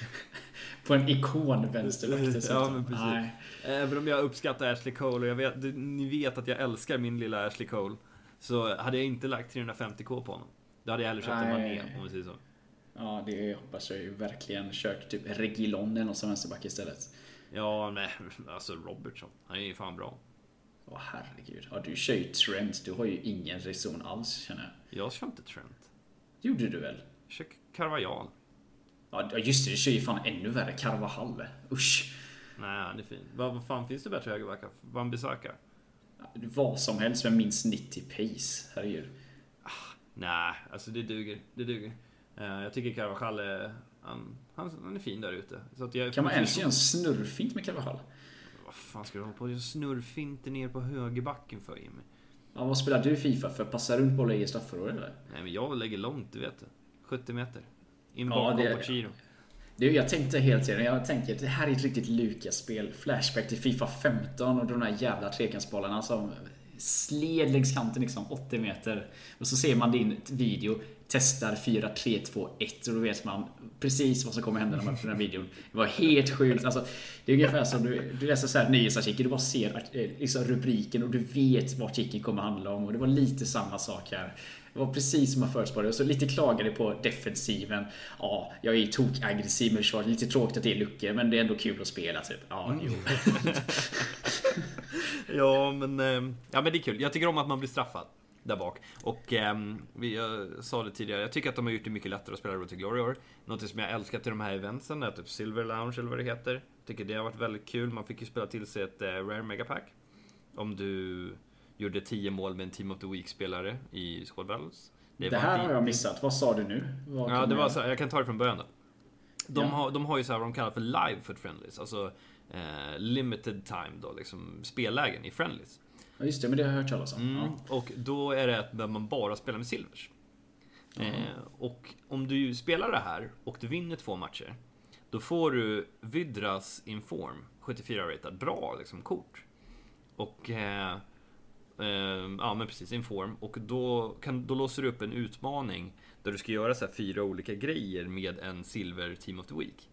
på en ikon vänsterback Ja, men precis. Nej. Även om jag uppskattar Ashley Cole och jag vet, ni vet att jag älskar min lilla Ashley Cole. Så hade jag inte lagt 350k på honom. Då hade jag hellre köpt en Mané om vi säger så. Ja, det hoppas jag ju verkligen. Kört typ Regilon eller någon som vänsterback istället. Ja, nej, alltså Robertson. Han är ju fan bra. Åh herregud. Ja, du kör ju Trent. Du har ju ingen reson alls känner jag. Jag kör inte Trent. gjorde du väl? Jag kör Carvajal. Ja just det, du kör ju fan ännu värre. Carvajal. Usch. Nej, han är fin. Vad, vad fan finns det bättre högerbackar? Wan-Bissaka? Vad som helst med minst 90 pace. Herregud. Nej, alltså det duger. Det duger. Uh, jag tycker Carvajal är... Han, han, han är fin där ute. Kan man ens göra en snurrfint med Carvajal? Vad fan ska du hålla på och snurrfinter ner på högerbacken för Jimmy? Ja, vad spelar du Fifa för? Passar runt bollar i straffområdet eller? Nej, men jag lägger långt, du vet det. 70 meter. In bakom ja, på Chiro. Du, jag tänkte hela tiden, jag tänker att det här är ett riktigt Lukas-spel. Flashback till Fifa 15 och de där jävla trekantsbollarna som sled längs kanten liksom 80 meter. Och så ser man din video testar 4, 3, 2, 1 och då vet man precis vad som kommer hända när man öppnar den här videon. Det var helt sjukt. Alltså, det är ungefär som du, du läser så här nyhetsartikel, du bara ser eh, liksom rubriken och du vet vad artikeln kommer handla om. Och det var lite samma sak här. Det var precis som man förutspådde. Och så lite klagade på defensiven. Ja, jag är tokaggressiv med försvaret. Lite tråkigt att det är luckor, men det är ändå kul att spela. Typ. Ja, mm. jo. ja, men, eh, ja, men det är kul. Jag tycker om att man blir straffad där bak. Och eh, jag sa det tidigare, jag tycker att de har gjort det mycket lättare att spela Road to Glory år. Något som jag älskat i de här eventsen är typ Silver Lounge eller vad det heter. Tycker det har varit väldigt kul. Man fick ju spela till sig ett eh, Rare Megapack. Om du gjorde 10 mål med en Team of the Week-spelare i Squad Battles. Det, det här har jag missat. Vad sa du nu? Vad ja, det var så, jag kan ta det från början då. De, ja. har, de har ju så här vad de kallar för live foot friendlies. Alltså eh, limited time då, liksom spellägen i friendlies. Ja, just det, men det har jag hört talas om. Mm. Ja. Och då är det att man bara spelar med silvers. Jaha. Eh, och om du spelar det här och du vinner två matcher, då får du Vydras Inform 74-ratad. Bra liksom, kort. Och... Eh, eh, ja, men precis. Inform. Och då, kan, då låser du upp en utmaning där du ska göra så här fyra olika grejer med en silver Team of the Week.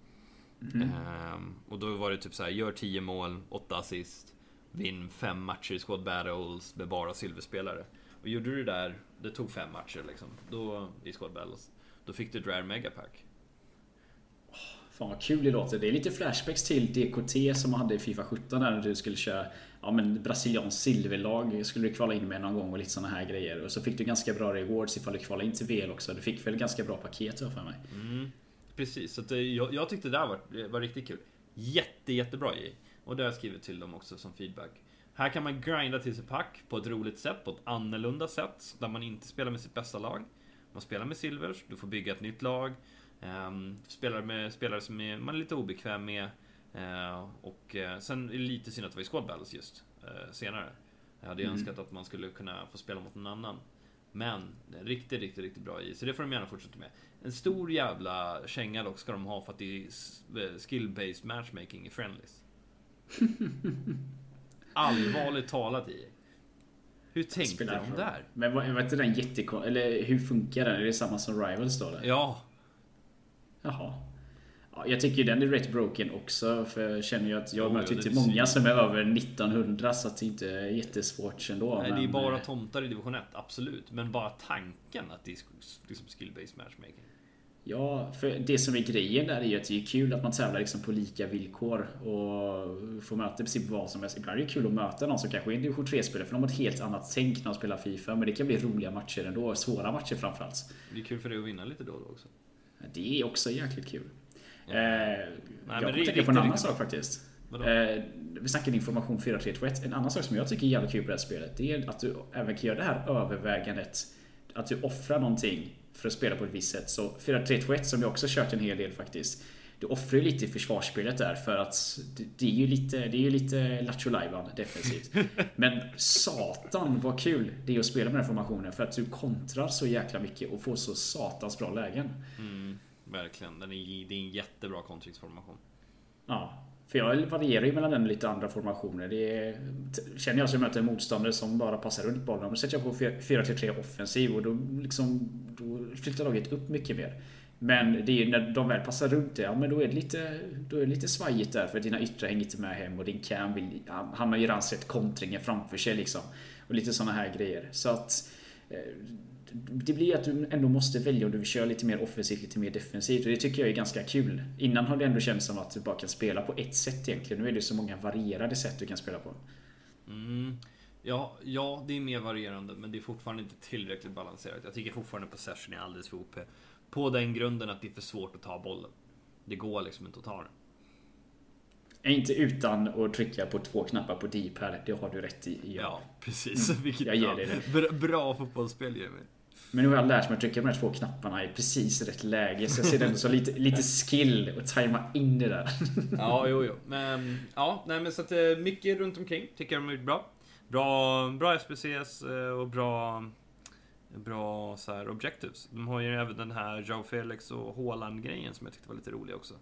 Mhm. Ehm, och då var det typ så här, gör 10 mål, 8 assist, vinn fem matcher i squad battles med bara silverspelare. Och gjorde du det där, det tog fem matcher liksom, då, i squad battles, då fick du Drare Megapack. Fan vad kul det låter. Det är lite flashbacks till DKT som man hade i Fifa 17 där när du skulle köra ja, men brasilianskt silverlag. Skulle du kvala in med någon gång och lite såna här grejer. Och så fick du ganska bra rewards ifall du kvalade in till VL också. Du fick väl ganska bra paket jag för mig. Mm, precis, så det- jag, jag tyckte det där var, var riktigt kul. Jätte, jättebra i. Och det har jag skrivit till dem också som feedback. Här kan man grinda till sig pack på ett roligt sätt, på ett annorlunda sätt, där man inte spelar med sitt bästa lag. Man spelar med silvers, du får bygga ett nytt lag. Um, spelar med spelare som är, man är lite obekväm med. Eh, och eh, sen är det lite synd att det var i squad battles just eh, senare. Jag hade Mm. önskat att man skulle kunna få spela mot någon annan. Men riktigt, riktigt, riktigt bra i. Så det får de gärna fortsätta med. En stor jävla känga dock ska de ha för att det är skill-based matchmaking i friendlies. Allvarligt talat i. Hur tänkte de där? Men var, var inte den jättekon... Eller hur funkar den? Är det samma som Rivals då? Eller? Ja, Jaha. Ja, jag tycker ju den är rätt broken också. För jag känner ju att jag mött jo, inte många som är över 1900 så det inte är jättesvårt ändå. nej, det är men, bara tomtar i division 1, absolut. Men bara tanken att det är liksom skill-based matchmaking. Ja, för det som är grejen där är ju att det är kul att man tävlar liksom på lika villkor och får möta i princip vad som helst. Ibland är det kul att möta någon som kanske är en division 3-spelare för de har ett helt annat tänk när de spelar Fifa. Men det kan bli roliga matcher ändå, svåra matcher framförallt. Det är kul för dig att vinna lite då och då också. Det är också jäkligt kul. Ja. Eh, men jag kommer tänka på en annan sak faktiskt. Eh, vi snackade information 4321. En annan sak som jag tycker är jävligt kul på det här spelet det är att du även kan göra det här övervägandet. Att du offrar någonting för att spela på ett visst sätt. Så 4321 som jag också kört en hel del faktiskt. Du offrar ju lite i försvarsspelet där för att det, är ju lite, det är ju lite Lattjo defensivt. Men satan vad kul det är att spela med den formationen för att du kontrar så jäkla mycket och får så satans bra lägen. Mm, verkligen. Den är, det är en jättebra kontringsformation. Ja, för jag varierar ju mellan den och lite andra formationer. Det är, känner jag som möter en motståndare som bara passar runt bollen. Då sätter jag på 4-3 offensiv och då, liksom, då flyttar laget upp mycket mer. Men det är ju när de väl passar runt det, ja men då är det lite, då är det lite svajigt där för dina yttre hänger inte med hem och din cam vill, han, han har ju redan sett kontringen framför sig liksom. Och lite sådana här grejer. Så att eh, det blir att du ändå måste välja om du vill köra lite mer offensivt, lite mer defensivt. Och det tycker jag är ganska kul. Innan har det ändå känts som att du bara kan spela på ett sätt egentligen. Nu är det så många varierade sätt du kan spela på. Mm. Ja, ja, det är mer varierande, men det är fortfarande inte tillräckligt balanserat. Jag tycker fortfarande possession är alldeles för OP. På den grunden att det är för svårt att ta bollen. Det går liksom inte att ta den. Inte utan att trycka på två knappar på D-pad. Det har du rätt i. Ja, precis. Vilket, jag ger ja, dig det. Bra, bra fotbollsspel Jimmy. Men nu har jag lärt mig att trycka på de här två knapparna i precis rätt läge. Så jag ser det ändå som lite, lite skill och tajma in det där. Ja, jo, jo. Men, ja, nej, men så att eh, mycket runt omkring tycker jag de har gjort bra. Bra, bra SPCs eh, och bra, bra så här, objectives. De har ju även den här Joe Felix och Haaland-grejen som jag tyckte var lite rolig också.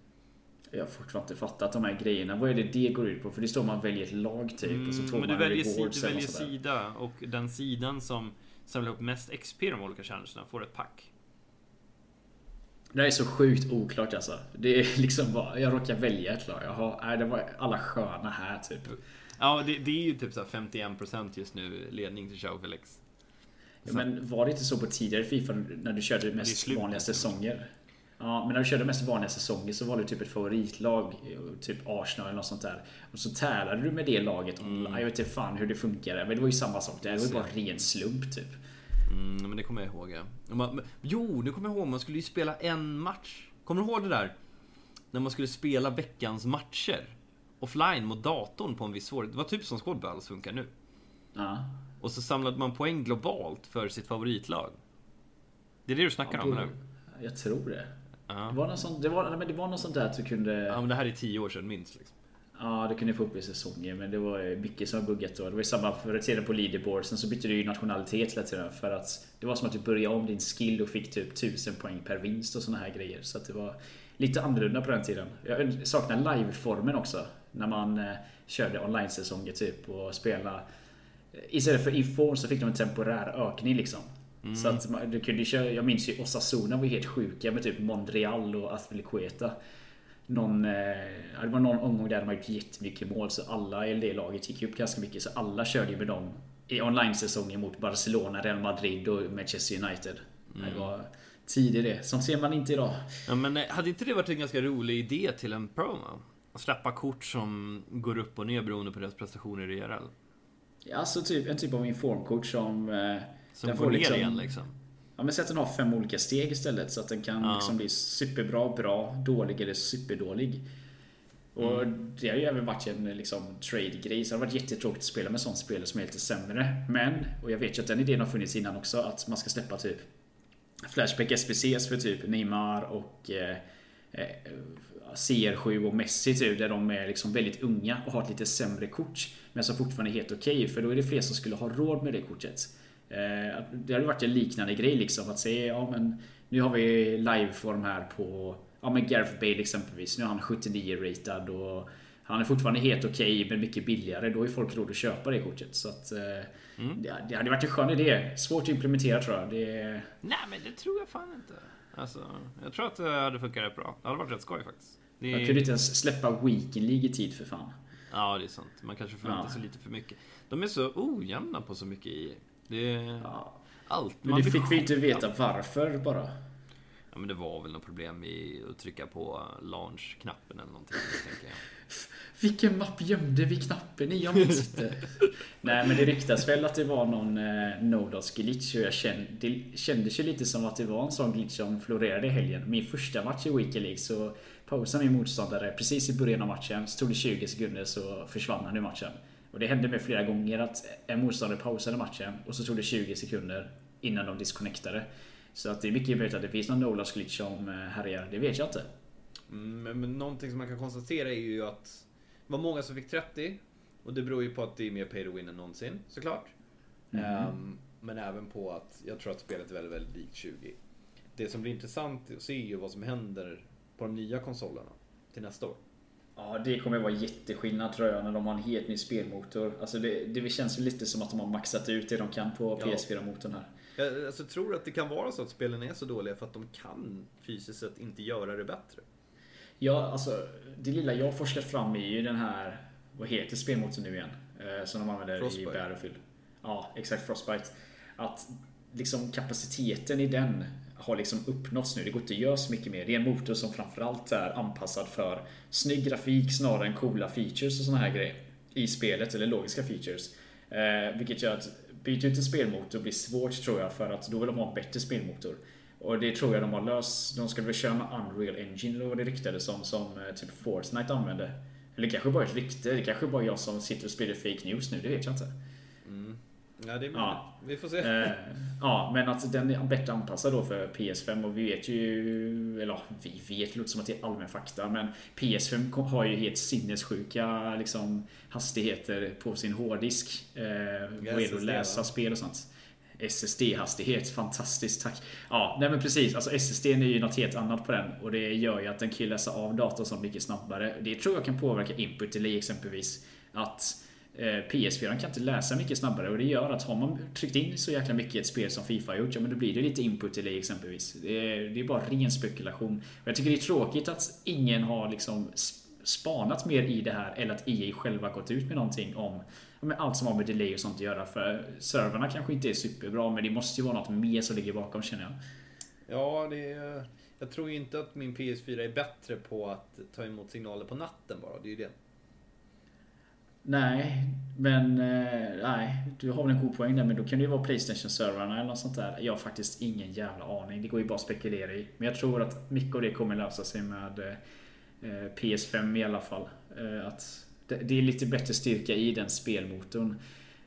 Jag har fortfarande inte fattat de här grejerna. Vad är det det går ut på? För det står man väljer ett lag typ. och så får Mm, men du man väljer, si, rewards du väljer sida och den sidan som samlar upp mest XP i de olika challengerna får ett pack. Det här är så sjukt oklart alltså. Det är liksom bara, jag råkar välja ett lag. Jaha, det var alla sköna här typ. Ja, det, det är ju typ så här 51% just nu ledning till Joe Felix. Ja, men var det inte så på tidigare Fifa när du körde mest vanliga säsonger? Ja, men när du körde mest vanliga säsonger så var det typ ett favoritlag, typ Arsenal eller något sånt där. Och så tävlade du med det laget Mm. online. Jag vet inte fan hur det funkade. Men det var ju samma sak. Det var ju bara ren slump typ. Mm, men det kommer jag ihåg ja. Man, Jo, nu kommer jag ihåg. Man skulle ju spela en match. Kommer du ihåg det där? När man skulle spela veckans matcher. Offline mot datorn på en viss svårighet. Det var typ som Squad Battles funkar nu. Ja. Och så samlade man poäng globalt för sitt favoritlag. Det är det du snackar Ja, om eller? Jag tror det. Det var något sånt, det var, men det var något sånt där att du kunde... ja, men det här är tio år sedan minst. Liksom. Ja, det kunde få upp i säsongen men det var mycket som var buggat då. Det var ju samma förr i tiden på leaderboard. Sen så bytte du ju nationalitet hela tiden för att det var som att du började om din skill och fick typ 1000 poäng per vinst och såna här grejer. Så att det var lite annorlunda på den tiden. Jag saknar live-formen också. När man eh, körde online-säsonger typ och spelade. Istället för info så fick de en temporär ökning liksom. Mm. Så att man, du kunde köra, jag minns ju Osasuna var helt sjuka med typ Montreal och Aspilicueta. Någon, eh, det var någon omgång där de hade gjort jättemycket mål så alla i det laget gick upp ganska mycket så alla körde ju med dem i online-säsongen mot Barcelona, Real Madrid och Manchester United. Mm. Det var tidigt det. Som ser man inte idag. Ja, men eh, hade inte det varit en ganska rolig idé till en promo? Att släppa kort som går upp och ner beroende på deras prestationer i IRL? Ja, alltså typ, en typ av informkort som... Eh, som går ner liksom, igen liksom? Ja men säg att den har fem olika steg istället så att den kan ja. liksom bli superbra, bra, dålig eller superdålig. Och mm. det har ju även varit en liksom, trade-grej. Så det har varit jättetråkigt att spela med sånt spel som är lite sämre. Men, och jag vet ju att den idén har funnits innan också, att man ska släppa typ Flashback SPCs för typ Neymar och eh, eh CR7 och Messi typ, där de är liksom väldigt unga och har ett lite sämre kort. Men som fortfarande är helt okej, okay, för då är det fler som skulle ha råd med det kortet. Eh, det hade varit en liknande grej liksom. Att säga ja men nu har vi liveform här på Ja men Gareth Bale exempelvis. Nu är han 79 ratad och han är fortfarande helt okej okay, men mycket billigare. Då är folk råd att köpa det kortet. Så att, eh, mm. det, det hade varit en skön idé. Svårt att implementera tror jag. Det... Nej men det tror jag fan inte. Alltså, jag tror att det hade funkat rätt bra. Det hade varit rätt skoj faktiskt. Det... Jag kunde inte ens släppa Weekend League i tid för fan. Ja, det är sant. Man kanske förväntar ja. sig lite för mycket. De är så ojämna på så mycket i det är ja. allt. Men det fick vi inte veta varför bara. Ja, men det var väl något problem i att trycka på launch-knappen eller någonting, tänker jag. Vilken mapp gömde vi knappen i? Jag minns inte. Nej, men det ryktas väl att det var någon eh, Nodos glitch och jag kände, det kändes ju lite som att det var en sån glitch som florerade i helgen. Min första match i Weekend League så pausade min motståndare precis i början av matchen. Så tog det 20 sekunder så försvann han ur matchen. Och det hände mig flera gånger att en motståndare pausade matchen och så tog det 20 sekunder innan de disconnectade. Så att det är mycket möjligt att det finns någon Nolas glitch som eh, härjar. Det vet jag inte. Mm, men någonting som man kan konstatera är ju att det var många som fick 30. Och det beror ju på att det är mer pay to win än någonsin såklart. Mm. Um, men även på att jag tror att spelet är väldigt, väldigt likt 20. Det som blir intressant att se är ju vad som händer på de nya konsolerna till nästa år. Ja, det kommer vara jätteskillnad tror jag när de har en helt ny spelmotor. Alltså det, det känns ju lite som att de har maxat ut det de kan på PS4-motorn här. Jag alltså, tror att det kan vara så att spelen är så dåliga för att de kan fysiskt sett inte göra det bättre. Ja, alltså det lilla jag har forskat fram är ju den här, vad heter spelmotorn nu igen? Eh, som de använder Frostbite. i Battlefield. Ja, exakt Frostbite. Att liksom kapaciteten i den har liksom uppnåtts nu. Det går inte att göra så mycket mer. Det är en motor som framförallt är anpassad för snygg grafik snarare än coola features och såna här grejer. I spelet, eller logiska features. Eh, vilket gör att byta ut en spelmotor blir svårt tror jag för att då vill de ha en bättre spelmotor. Och det tror jag de har löst. De ska väl köra med Unreal Engine eller vad det ryktades som, som eh, typ Fortnite använde. Eller kanske bara ett rykte. Det kanske bara jag som sitter och sprider fake news nu, det vet jag inte. Mm. Ja, det är ja. Vi får se. Eh, ja, men att den är bättre anpassad då för PS5 och vi vet ju... Eller vi vet, låter som att det är allmän fakta, men PS5 har ju helt sinnessjuka liksom, hastigheter på sin hårddisk. Eh, det att läsa spel och sånt. SSD-hastighet, fantastiskt tack. Ja, nej men precis. Alltså SSD är ju något helt annat på den och det gör ju att den kan läsa av datorn så mycket snabbare. Det tror jag kan påverka input delay exempelvis. Att Eh, PS4 kan inte läsa mycket snabbare och det gör att har man tryckt in så jäkla mycket i ett spel som Fifa har gjort, ja men då blir det lite input delay exempelvis. Det är, det är bara ren spekulation. Och jag tycker det är tråkigt att ingen har liksom spanat mer i det här eller att EA själva gått ut med någonting om med allt som har med delay och sånt att göra. För servrarna kanske inte är superbra men det måste ju vara något mer som ligger bakom känner jag. Ja, det är, jag tror inte att min PS4 är bättre på att ta emot signaler på natten bara. Det är ju det. Nej, men eh, nej, du har väl en god poäng där. Men då kan det ju vara Playstation-servrarna eller något sånt där. Jag har faktiskt ingen jävla aning. Det går ju bara att spekulera i. Men jag tror att mycket av det kommer lösa sig med eh, PS5 i alla fall. Eh, att det, det, är lite bättre styrka i den spelmotorn.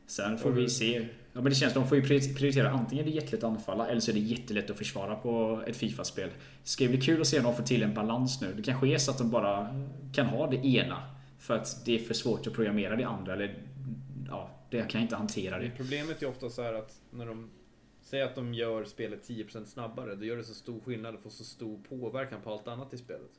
Sen får mm. vi se. Ja, men det känns som att de får ju prioritera antingen det är jättelätt att anfalla eller så är det jättelätt att försvara på ett Fifa-spel. Det ska ju bli kul att se om de får till en balans nu. Det kanske är så att de bara kan ha det ena För att det är för svårt att programmera det andra. Eller, ja, det jag kan inte hantera det. Problemet är ofta så här att när de säger att de gör spelet 10% snabbare, då gör det så stor skillnad och får så stor påverkan på allt annat i spelet.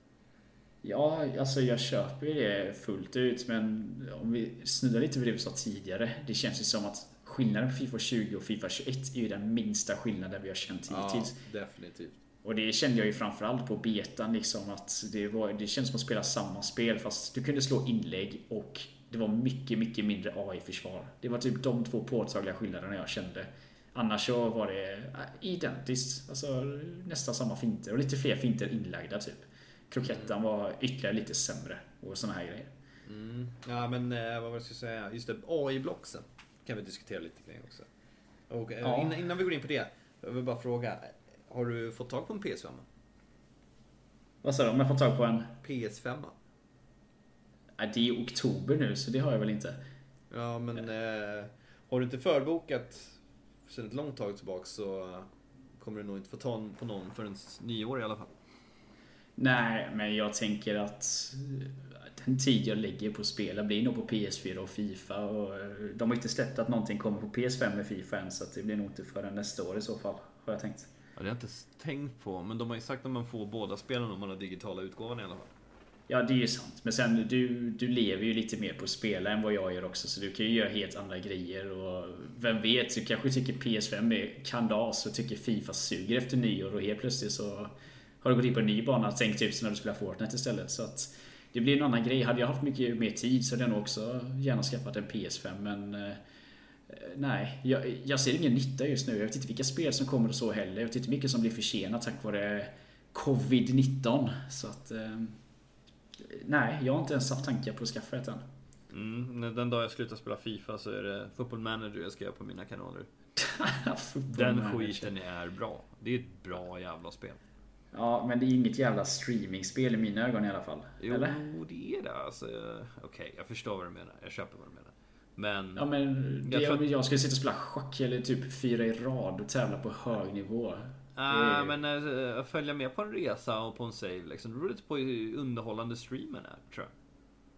Ja, alltså jag köper ju det fullt ut. Men om vi snuddar lite vid det vi sa tidigare. Det känns ju som att skillnaden på Fifa 20 och Fifa 21 är ju den minsta skillnaden vi har känt hittills. Ja, definitivt. Och det kände jag ju framförallt på betan liksom att det, var, det känns som att spela samma spel fast du kunde slå inlägg och det var mycket, mycket mindre AI-försvar. Det var typ de två påtagliga skillnaderna jag kände. Annars så var det äh, identiskt. Alltså nästan samma finter och lite fler finter inlagda typ. Krokettan var ytterligare lite sämre och såna här grejer. Mm. Ja, men eh, vad var det jag skulle säga? Just det, AI-blocksen kan vi diskutera lite kring också. Och, eh, Ja. innan, innan vi går in på det, jag vill bara fråga. Har du fått tag på en PS5? Vad sa du? Om jag får tag på en? PS5? Nej, det är oktober nu så det har jag väl inte. Ja, men eh, har du inte förbokat sedan ett långt tag tillbaka så kommer du nog inte få ta på någon förrän nyår i alla fall. Nej, men jag tänker att eh, den tid jag lägger på att spela blir nog på PS4 och Fifa. Och eh, de har inte släppt att någonting kommer på PS5 med Fifa än så det blir nog inte förrän nästa år i så fall. Har jag tänkt. Ja, det har jag inte tänkt på, men de har ju sagt att man får båda spelen om man har digitala utgåvan i alla fall. Ja, det är ju sant. Men sen du, du lever ju lite mer på att spela än vad jag gör också. Så du kan ju göra helt andra grejer. Och vem vet, du kanske tycker PS5 är kandas och tycker Fifa suger efter nyår. Och helt plötsligt så har du gått in på en ny bana. tänkt typ som när du spelar Fortnite istället. Så att det blir en annan grej. Hade jag haft mycket mer tid så hade jag nog också gärna skaffat en PS5. Men eh, nej, jag, jag ser ingen nytta just nu. Jag vet inte vilka spel som kommer och så heller. Jag vet inte mycket som blir försenat tack vare Covid-19. Så att... Eh, Nej, jag har inte ens haft tankar på att skaffa ett än. Mm, den dag jag slutar spela Fifa så är det Football Manager jag ska göra på mina kanaler. Den skiten är bra. Det är ett bra jävla spel. Ja, men det är inget jävla streamingspel i mina ögon i alla fall. Jo, Eller? det är det. Alltså, Okej, jag förstår vad du menar. Jag köper vad du menar. Men... Ja, men det, Jag jag, tror jag skulle sitta och spela schack eller typ fyra i rad och tävla på hög nivå. Ah, Det- men äh, följa med på en resa och på en save liksom. Det beror lite på hur underhållande streamen är, tror jag.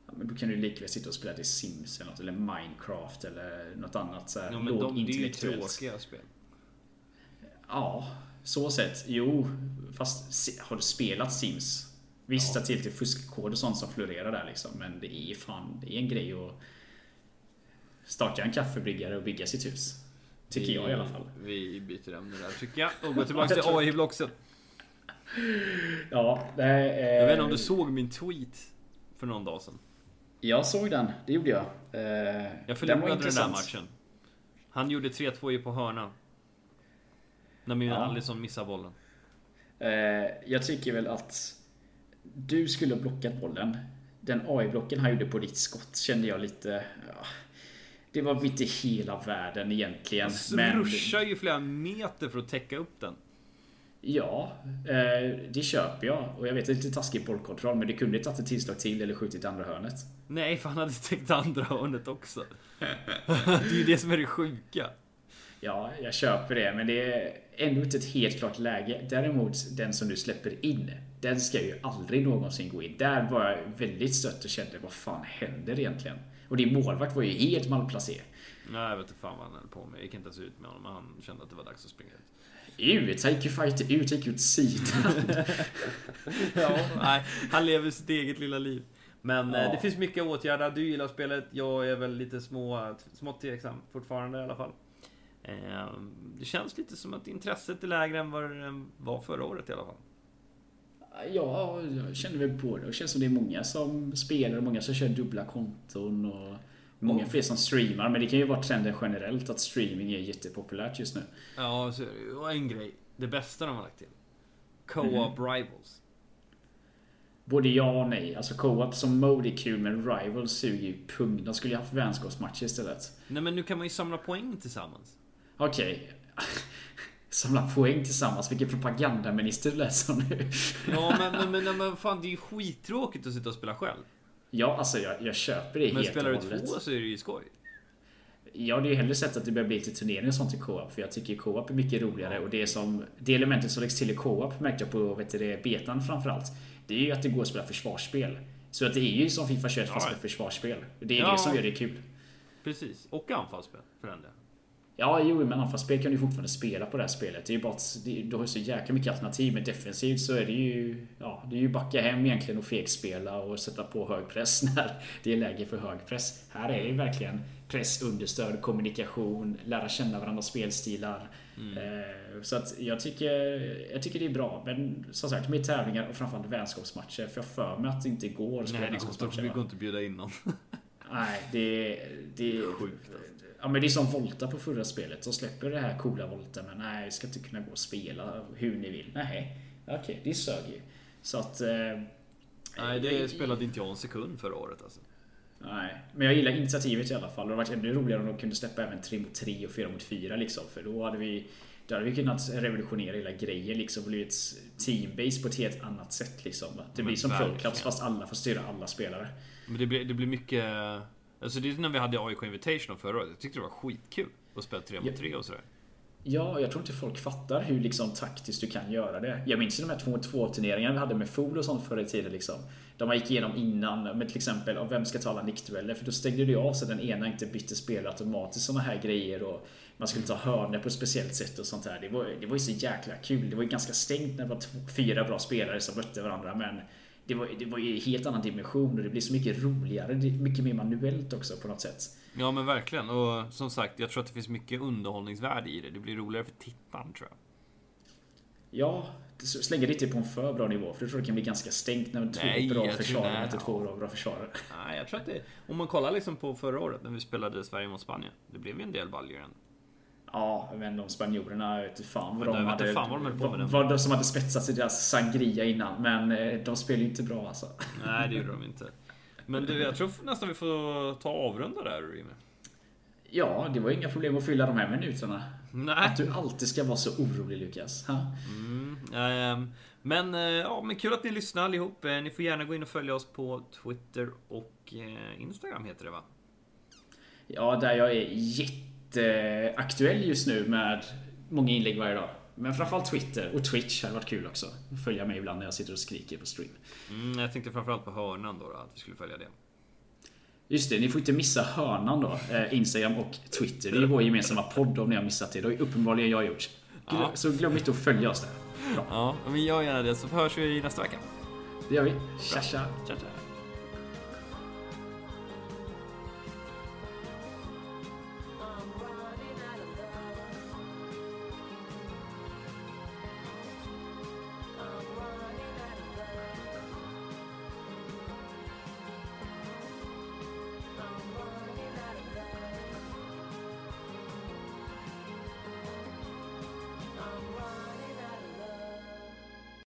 Ja, men då kan du lika väl sitta och spela till Sims eller något, eller Minecraft eller något annat så här Ja, men de, det är ju tråkiga spel. Ja, så sett. Jo, fast har du spelat Sims? Visst Ja. det är lite fuskkod och sånt som florerar där liksom. Men det är fan, det är en grej att starta en kaffebryggare och bygga sitt hus. Tycker vi, jag i alla fall. Vi byter ämne där tycker jag. Och går tillbaka till AI-blocksen. Ja, det är, Jag vet inte om du såg min tweet för någon dag sedan. Jag såg den, det gjorde jag. Eh, Jag förlorade den där intressant. matchen. Han gjorde 3-2 ju på hörna. När min Ja. Alisson missade bollen. Eh, jag tycker väl att du skulle ha blockat bollen. Den AI-blocken han gjorde på ditt skott kände jag lite... Ja, det var inte hela världen egentligen. Han men ruschar ju flera meter för att täcka upp den. Ja, eh, det köper jag. Och jag vet att det är lite taskig bollkontroll men det kunde tagit ett tillslag till eller skjutit andra hörnet. Nej, för han hade täckt andra hörnet också. det är ju det som är det sjuka. Ja, jag köper det, men det är ändå inte ett helt klart läge. Däremot, den som du släpper in, den ska ju aldrig någonsin gå in. Där var jag väldigt stött och kände, vad fan händer egentligen? Och din målvakt var ju helt malplacerad. Nej, jag vet inte fan vad han höll på med. Jag gick inte ens ut med honom. Han kände att det var dags att springa ut. Ut, take you fight ut, take åt sidan. Ja, nej, han lever sitt eget lilla liv. Men eh, Ja. det finns mycket att åtgärda. Du gillar spelet. Jag är väl lite små, smått tveksam fortfarande i alla fall. Eh, Det känns lite som att intresset är lägre än vad det var förra året i alla fall. Ja, jag känner väl på det. Det känns som det är många som spelar och många som kör dubbla konton och många Och- fler som streamar. Men det kan ju vara trenden generellt att streaming är jättepopulärt just nu. Ja. Och en grej. Det bästa de har lagt till. Co-op rivals. Både ja och nej. Alltså co-op som mode är kul men Rivals suger ju pung. De skulle ju haft vänskapsmatcher istället. Nej men nu kan man ju samla poäng tillsammans. Okej. Samla poäng tillsammans. Vilken propagandaminister du lät som nu. Ja men, men, men, men fan det är ju skittråkigt att sitta och spela själv. Ja, alltså jag, jag köper det Men helt spelar du och hållet. två så är det ju skoj. Jag hade ju hellre sett att det börjar bli lite turneringar och sånt i co-op. För jag tycker co-op är mycket roligare. Och det som... Det elementet som läggs till i co-op märkte jag på vet du, betan framförallt. Det är ju att det går att spela försvarsspel. Så att det är ju som Fifa 21 fast med försvarsspel. Det är Ja. det som gör det kul. Precis. Och anfallsspel för den delen. Ja, jo, men anfallsspel kan du fortfarande spela på det här spelet. Det är ju bara att du har så jäkla mycket alternativ. Men defensivt så är det ju... Ja, det är ju backa hem egentligen och fegspela och sätta på hög press när det är läge för hög press. Här är det ju verkligen press, understöd, kommunikation, lära känna varandras spelstilar. Eh, Så att jag tycker, jag tycker det är bra. Men som sagt, med tävlingar och framförallt vänskapsmatcher. För jag för mig att det inte går att spela Nej, det går inte att bjuda in någon. Nej, det, det är Sjukt, alltså. Ja men det är som Volta på förra spelet. De släpper det här coola Volta men nej, vi ska inte kunna gå och spela hur ni vill. Nej, okej, det sög ju. Så att... Eh, Nej, det spelade inte jag en sekund förra året alltså. Nej, men jag gillar initiativet i alla fall. Det hade varit ännu roligare om de kunde släppa även 3 mot 3 och 4 mot 4 liksom. För då hade vi då hade vi kunnat revolutionera hela grejen liksom. Blivit teambase på ett helt annat sätt liksom. Det Men blir som Pro. Clubs fast alla får styra alla spelare. Men det blir, det blir mycket... Alltså det är när vi hade AIK Invitational förra året. Jag tyckte det var skitkul att spela 3 mot Ja. 3 och sådär. Ja, jag tror inte folk fattar hur liksom taktiskt du kan göra det. Jag minns ju de här 2 mot 2 turneringarna vi hade med Fool och sånt förr i tiden liksom. Där man gick igenom innan, med till exempel vem ska ta alla nickdueller? För då stängde det av så att den ena inte bytte spel automatiskt såna här grejer och man skulle ta hörnor på ett speciellt sätt och sånt här. Det var, det var ju så jäkla kul. Det var ju ganska stängt när det var två, fyra bra spelare som mötte varandra men det var, det var ju en helt annan dimension och det blir så mycket roligare. Mycket mer manuellt också på något sätt. Ja men verkligen. Och som sagt, jag tror att det finns mycket underhållningsvärde i det. Det blir roligare för tittaren tror jag. Ja, slänger det inte på en för bra nivå. För jag tror det kan bli ganska stängt när två Nej, bra försvarare möter två bra, bra försvarare. Nej, jag tror att det... Om man kollar liksom på förra året när vi spelade Sverige mot Spanien. Det blev ju en del baljor än. Ja, men de spanjorerna, jag vet fan vad de vet hade... fan vad de höll på med den. Vad de som hade spetsat i deras sangria innan. Men eh, de spelar ju inte bra alltså. Nej, det gjorde de inte. Men du, jag tror nästan vi får ta avrunda där, Rime. Ja, det var inga problem att fylla de här minuterna. Nej. Att du alltid ska vara så orolig Lukas. Mm, ehm, men, eh, ja, men kul att ni lyssnar allihop. Eh, Ni får gärna gå in och följa oss på Twitter och Instagram heter det va? Ja, där jag är jätteaktuell just nu med många inlägg varje dag. Men framförallt Twitter och Twitch hade varit kul också. Följa mig ibland när jag sitter och skriker på stream. Mm, jag tänkte framförallt på hörnan då, då, att vi skulle följa det. Just det, ni får inte missa hörnan då. Eh, Instagram och Twitter. Det är vår gemensamma podd om ni har missat det. Det har ju uppenbarligen jag gjort. Glö- Ja. Så glöm inte att följa oss där. Bra, Ja, men gör gärna det så hörs vi nästa vecka. det gör vi. Tja tja! Ciao, ciao.